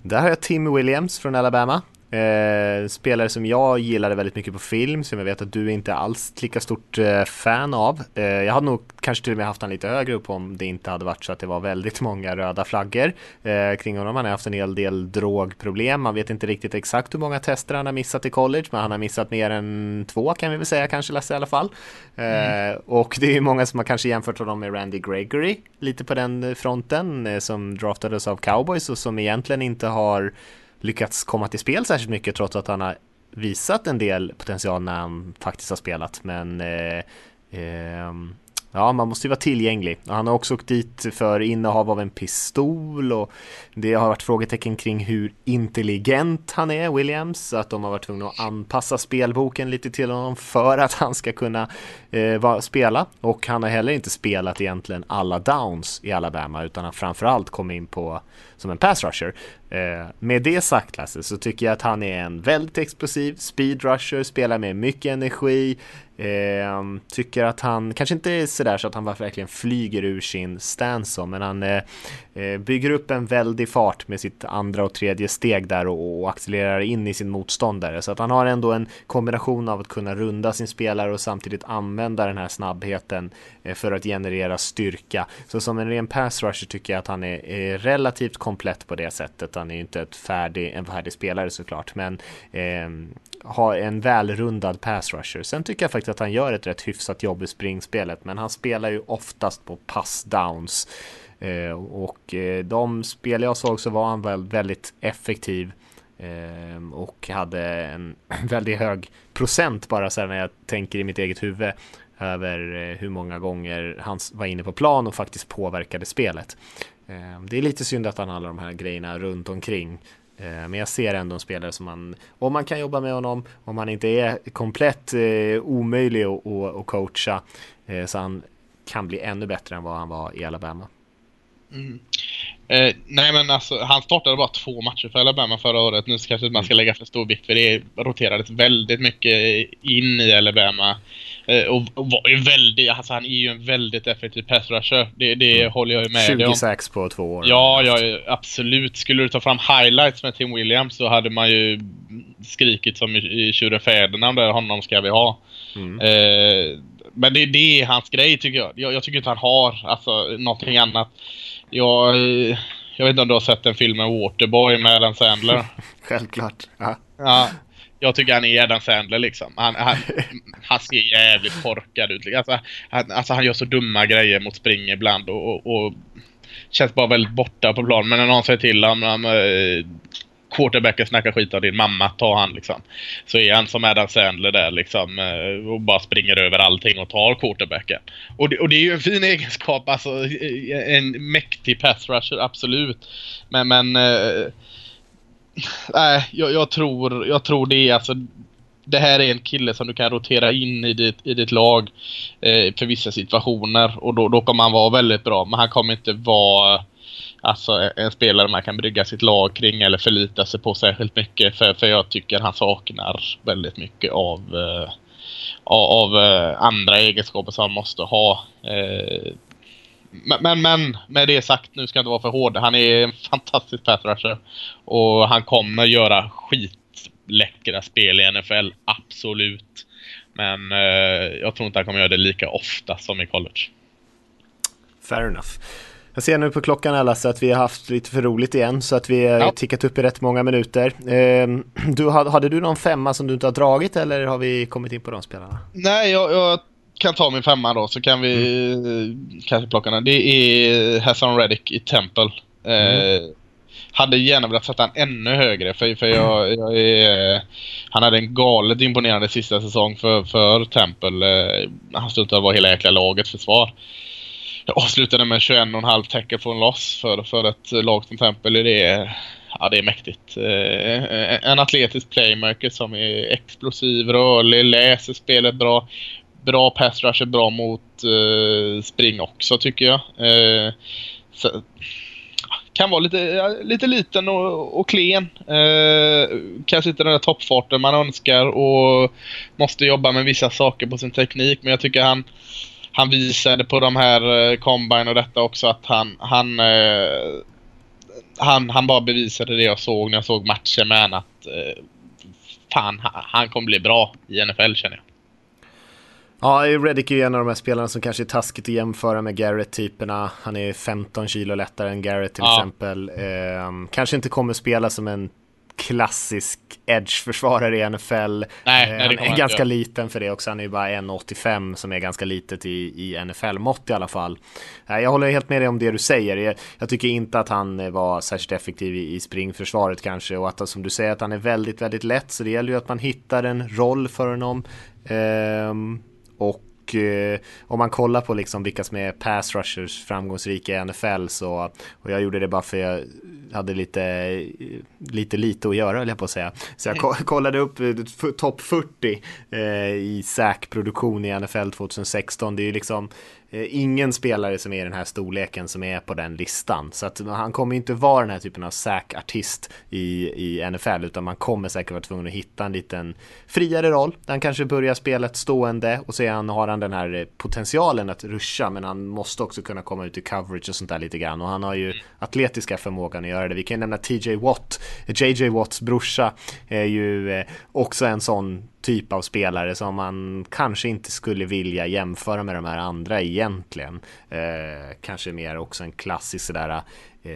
Där har jag Tim Williams från Alabama. Eh, spelare som jag gillade väldigt mycket på film, som jag vet att du inte alls lika stort eh, fan av. Eh, jag hade nog kanske till och med haft han lite högre upp om det inte hade varit så att det var väldigt många röda flaggor eh, kring honom. Han har haft en hel del drogproblem. Man vet inte riktigt exakt hur många tester han har missat i college, men han har missat mer än två kan vi väl säga kanske Lasse i alla fall. Eh, och det är många som har kanske jämfört honom med Randy Gregory, lite på den fronten, eh, som draftades av cowboys och som egentligen inte har lyckats komma till spel särskilt mycket trots att han har visat en del potential när han faktiskt har spelat. Men eh, eh, ja, man måste ju vara tillgänglig. Han har också åkt dit för innehav av en pistol och det har varit frågetecken kring hur intelligent han är, Williams. Att de har varit tvungna att anpassa spelboken lite till honom för att han ska kunna eh, vara, spela. Och han har heller inte spelat egentligen alla downs i Alabama utan har framförallt kommit in på som en pass rusher. Eh, med det sagt Lasse så tycker jag att han är en väldigt explosiv speed rusher, spelar med mycket energi. Eh, tycker att han, kanske inte är sådär så att han verkligen flyger ur sin stance men han eh, eh, bygger upp en väldig fart med sitt andra och tredje steg där och, och accelererar in i sin motståndare. Så att han har ändå en kombination av att kunna runda sin spelare och samtidigt använda den här snabbheten eh, för att generera styrka. Så som en ren pass rusher tycker jag att han är, är relativt komplett på det sättet. Han är ju inte ett färdig, en färdig spelare såklart, men eh, har en välrundad pass rusher. Sen tycker jag faktiskt att han gör ett rätt hyfsat jobb i springspelet, men han spelar ju oftast på pass downs. Eh, och eh, de spel jag såg så var han väl väldigt effektiv eh, och hade en väldigt hög procent bara så här när jag tänker i mitt eget huvud över eh, hur många gånger han var inne på plan och faktiskt påverkade spelet. Eh, Det är lite synd att han har alla de här grejerna runt omkring. Eh, Men jag ser ändå en spelare som man, om man kan jobba med honom, om han inte är komplett eh, omöjlig att, coacha, så han kan bli ännu bättre än vad han var i Alabama. Eh, nej men alltså, han startade bara två matcher för Alabama förra året. Nu kanske man ska lägga för stor vikt för det roterades väldigt mycket in i Alabama. Eh, och, och var ju väldigt, alltså han är ju en väldigt effektiv pass rusher. Det, det håller jag ju med dig 20 om. sax på två år. Ja, ja, absolut. Skulle du ta fram highlights med Tim Williams så hade man ju skrikit som i, i Tjuren Ferdinand där honom ska vi ha. Mm. Eh, men det, det är hans grej tycker jag. jag. Jag tycker inte han har alltså, någonting annat. Jag, eh, jag vet inte om du har sett den filmen Waterboy med Adam Sandler? Självklart. Ja. Ja, jag tycker han är Adam Sandler liksom. Han, han, han ser jävligt korkad ut. Alltså han, alltså han gör så dumma grejer mot spring ibland och, och, och känns bara väldigt borta på plan. Men när någon säger till honom eh, quarterbacken snackar skit om din mamma, ta han liksom. Så är han som Adam Sandler där liksom eh, och bara springer över allting och tar quarterbacken. Och det, och det är ju en fin egenskap, alltså en mäktig pass rusher, absolut. Men, men eh, Nej, jag, jag, tror, jag tror det är alltså det här är en kille som du kan rotera in i ditt, i ditt lag eh, för vissa situationer och då, då kommer han vara väldigt bra. Men han kommer inte vara alltså, en spelare man kan brygga sitt lag kring eller förlita sig på särskilt mycket. För, för jag tycker han saknar väldigt mycket av, eh, av eh, andra egenskaper som han måste ha. Eh, men, men, med det sagt, nu ska jag inte vara för hård. Han är en fantastisk pass rusher. Och han kommer göra skitläckra spel i NFL, absolut. Men eh, jag tror inte han kommer göra det lika ofta som i college. Fair enough. Jag ser nu på klockan alla så att vi har haft lite för roligt igen så att vi har Ja. tickat upp i rätt många minuter. Ehm, Du, hade, hade du någon femma som du inte har dragit eller har vi kommit in på de spelarna? Nej, jag, jag kan ta min femma då så kan vi eh, kanske plocka den. Det är Hassan Reddick i Temple. Eh, hade gärna velat sätta han ännu högre för, för jag, jag är, han hade en galet imponerande sista säsong för, för Temple. Eh, han att vara hela jäkla lagets försvar. Jag avslutade med 21,5 tackle från loss för, för ett lag som Temple. Det är, ja, det är mäktigt. Eh, en atletisk playmaker som är explosiv, rörlig, läser spelet bra bra pass rusher, bra mot eh, spring också tycker jag. Eh, så, kan vara lite, lite liten och, och klen. Eh, kanske inte den där toppfarten man önskar och måste jobba med vissa saker på sin teknik. Men jag tycker han, han visade på de här eh, combine och detta också att han, han, eh, han, han bara bevisade det jag såg när jag såg matchen med honom. Att, eh, fan, han kommer bli bra i NFL känner jag. Ja, Reddick är ju en av de här spelarna som kanske är taskigt att jämföra med Garrett-typerna. Han är 15 kilo lättare än Garrett till ja. exempel. Eh, kanske inte kommer spela som en klassisk edge-försvarare i NFL. Nej, nej, han är ganska liten för det också. Han är ju bara 1,85 som är ganska litet i, i NFL-mått i alla fall. Jag håller helt med dig om det du säger. Jag, jag tycker inte att han var särskilt effektiv i, i springförsvaret kanske och att som du säger att han är väldigt, väldigt lätt så det gäller ju att man hittar en roll för honom. Um, och eh, om man kollar på liksom vilka som är pass rushers framgångsrika i NFL så, och jag gjorde det bara för jag hade lite, lite lite att göra höll jag på att säga. Så jag kollade upp eh, topp 40 eh, i SAC-produktion i NFL 2016. Det är ju liksom Eh, ingen spelare som är i den här storleken som är på den listan. Så att han kommer inte vara den här typen av säk-artist i, i NFL utan man kommer säkert vara tvungen att hitta en liten friare roll. Där han kanske börjar spelet stående och sen har han den här potentialen att ruscha men han måste också kunna komma ut i coverage och sånt där lite grann och han har ju atletiska förmågan att göra det. Vi kan nämna TJ Watt, JJ Watts brorsa är ju eh, också en sån typ av spelare som man kanske inte skulle vilja jämföra med de här andra egentligen. Eh, kanske mer också en klassisk sådär eh,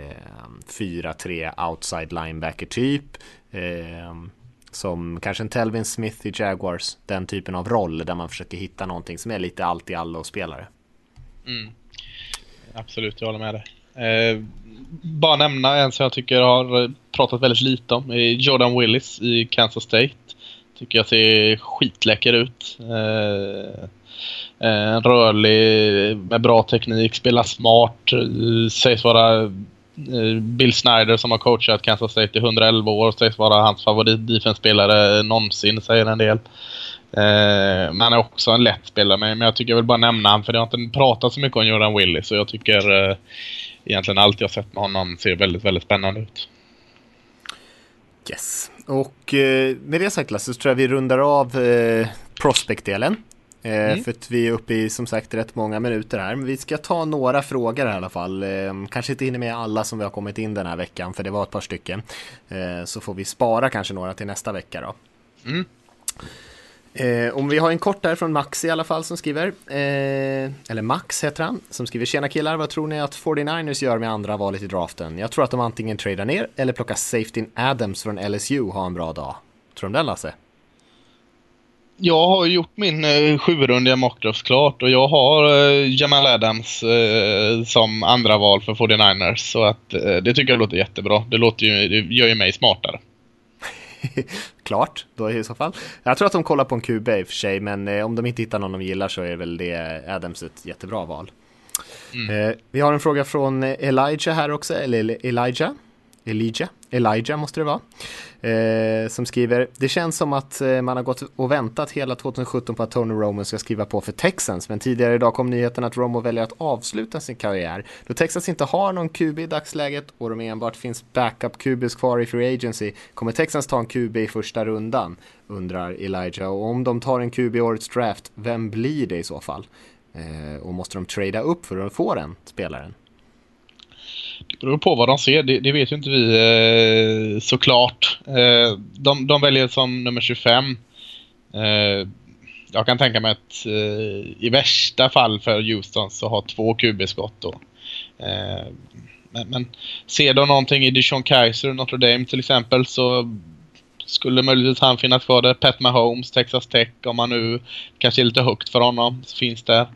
4-3 outside linebacker typ. Eh, som kanske en Telvin Smith i Jaguars, den typen av roll där man försöker hitta någonting som är lite allt i allo spelare. Mm. Absolut, jag håller med dig. Eh, bara nämna en som jag tycker har pratat väldigt lite om, eh, Jordan Willis i Kansas State. Tycker jag ser skitläcker ut. Eh, eh, rörlig med bra teknik, spelar smart, eh, sägs vara eh, Bill Snyder som har coachat Kansas State i 111 år sägs vara hans favorit defense-spelare någonsin, säger en del. Eh, men han är också en lätt spelare, men jag tycker jag vill bara nämna honom för det har inte pratat så mycket om Jordan Willis så jag tycker eh, egentligen allt jag sett med honom ser väldigt, väldigt spännande ut. Yes. Och eh, med det sagt Lasse så tror jag vi rundar av eh, prospect-delen. Eh, mm. För att vi är uppe i som sagt rätt många minuter här. Men vi ska ta några frågor i alla fall. Kanske inte hinner med alla som vi har kommit in den här veckan för det var ett par stycken. Så får vi spara kanske några till nästa vecka då. Mm. Eh, om vi har en kort där från Max i alla fall som skriver, eh, eller Max heter han, som skriver Tjena killar, vad tror ni att 49ers gör med andra valet i draften? Jag tror att de antingen tradar ner eller plockar Safety Adams från LSU och har en bra dag. Tror de den Lasse? Jag har gjort min eh, sjurundiga mockdraft klart och jag har eh, Jamal Adams eh, som andra val för 49ers. Så att eh, det tycker jag låter jättebra. Det, låter ju, det gör ju mig smartare. Klart, då i så fall. Jag tror att de kollar på en QB i och för sig, men eh, om de inte hittar någon de gillar så är väl det Adams ett jättebra val. Mm. Eh, vi har en fråga från Elijah här också, eller Elijah. Elijah, Elijah måste det vara, eh, som skriver Det känns som att eh, man har gått och väntat hela 2017 på att Tony Romo ska skriva på för Texans, men tidigare idag kom nyheten att Romo väljer att avsluta sin karriär. Då Texas inte har någon QB i dagsläget och de enbart finns backup QBs kvar i Free Agency, kommer Texans ta en QB i första rundan? Undrar Elijah. Och om de tar en QB i årets draft, vem blir det i så fall? Eh, och måste de trada upp för att få den spelaren? Det beror på vad de ser, det, det vet ju inte vi eh, såklart. Eh, de, de väljer som nummer 25. Eh, jag kan tänka mig att eh, i värsta fall för Houston så har två QB-skott då. Eh, men, men, ser de någonting i Dijon Kaiser, och Notre Dame till exempel så skulle möjligtvis han finnas kvar där. Pat Mahomes, Texas Tech, om man nu kanske är lite högt för honom, så finns det.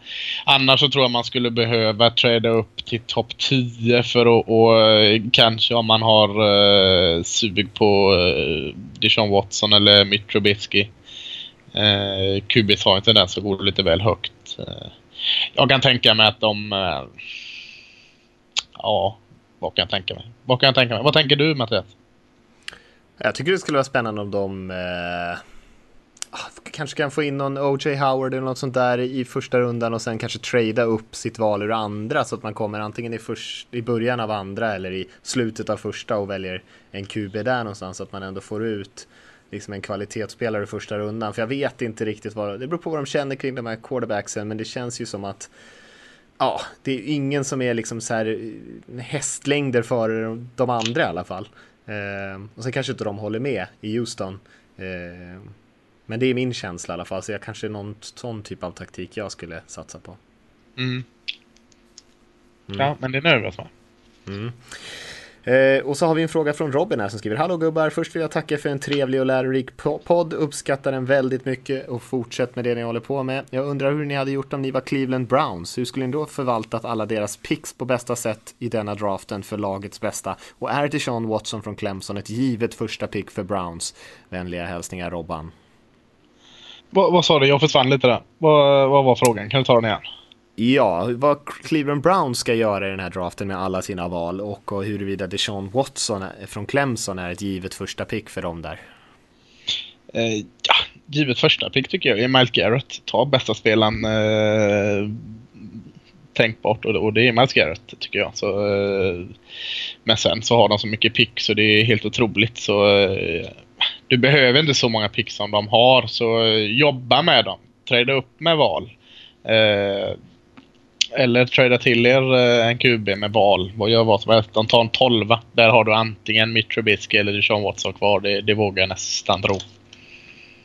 Annars så tror jag man skulle behöva trada upp till topp 10 för att och, eh, kanske om man har uh, sug på eh, uh, Dijon Watson eller Mitt Trubisky. Uh, QBs har inte den så går det lite väl högt. Uh, jag kan tänka mig att de... Uh, ja, vad kan jag tänka mig? Vad kan jag tänka mig? Vad tänker du Mattias? Jag tycker det skulle vara spännande om de eh, ah, kanske kan få in någon O.J. Howard eller något sånt där i första rundan och sen kanske trada upp sitt val ur andra så att man kommer antingen i, först, i början av andra eller i slutet av första och väljer en QB där någonstans så att man ändå får ut liksom en kvalitetsspelare i första rundan. För jag vet inte riktigt vad, det beror på vad de känner kring de här quarterbacksen men det känns ju som att ja, det är ingen som är liksom så här eh, hästlängder före de andra i alla fall. Eh, och sen kanske inte de håller med i Houston. Eh, men det är min känsla i alla fall, så jag kanske är någon sån typ av taktik jag skulle satsa på. Mm. Mm. Ja, men det vi oss med. Mm. Eh, och så har vi en fråga från Robin här som skriver Hallå gubbar, först vill jag tacka för en trevlig och lärorik podd, uppskattar den väldigt mycket och fortsätt med det ni håller på med. Jag undrar hur ni hade gjort om ni var Cleveland Browns, hur skulle ni då förvaltat alla deras picks på bästa sätt i denna draften för lagets bästa? Och är Deshaun Watson från Clemson ett givet första pick för Browns? Vänliga hälsningar Robban. Vad, vad sa du? Jag försvann lite där. Vad, vad var frågan? Kan du ta den igen? Ja, vad Cleveland Browns ska göra i den här draften med alla sina val och huruvida Deshaun Watson från Clemson är ett givet första pick för dem där. Eh, ja, givet första pick tycker jag är Miles Garrett. Ta bästa spelaren eh, tänkbart och, och det är Miles Garrett tycker jag. Så, eh, men sen så har de så mycket pick så det är helt otroligt. Så eh, du behöver inte så många pick som de har så eh, jobba med dem. Träda upp med val. Eh, eller trada till er eh, en QB med val. Vad gör vad som helst. De tar en tolva. Där har du antingen Mitch Trubisky eller Sean Watson kvar. Det, det vågar jag nästan tro.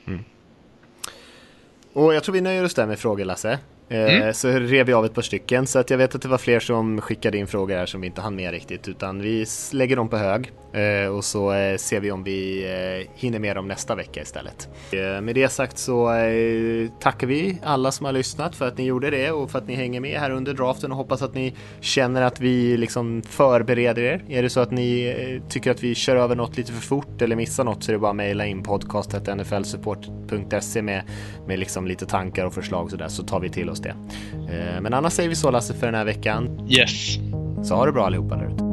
Mm. Och jag tror vi nöjer oss där med frågor Lasse. Eh, mm. Så rev vi av ett par stycken så att jag vet att det var fler som skickade in frågor här som vi inte hann med riktigt utan vi lägger dem på hög eh, och så eh, ser vi om vi hinner med dem nästa vecka istället. Med det sagt så tackar vi alla som har lyssnat för att ni gjorde det och för att ni hänger med här under draften och hoppas att ni känner att vi liksom förbereder er. Är det så att ni tycker att vi kör över något lite för fort eller missar något så är det bara att mejla in podcast.nflsupport.se med, med liksom lite tankar och förslag och sådär så tar vi till oss oss det. Eh, men annars säger vi så Lasse för den här veckan. Yes. Så ha det bra allihopa där ute.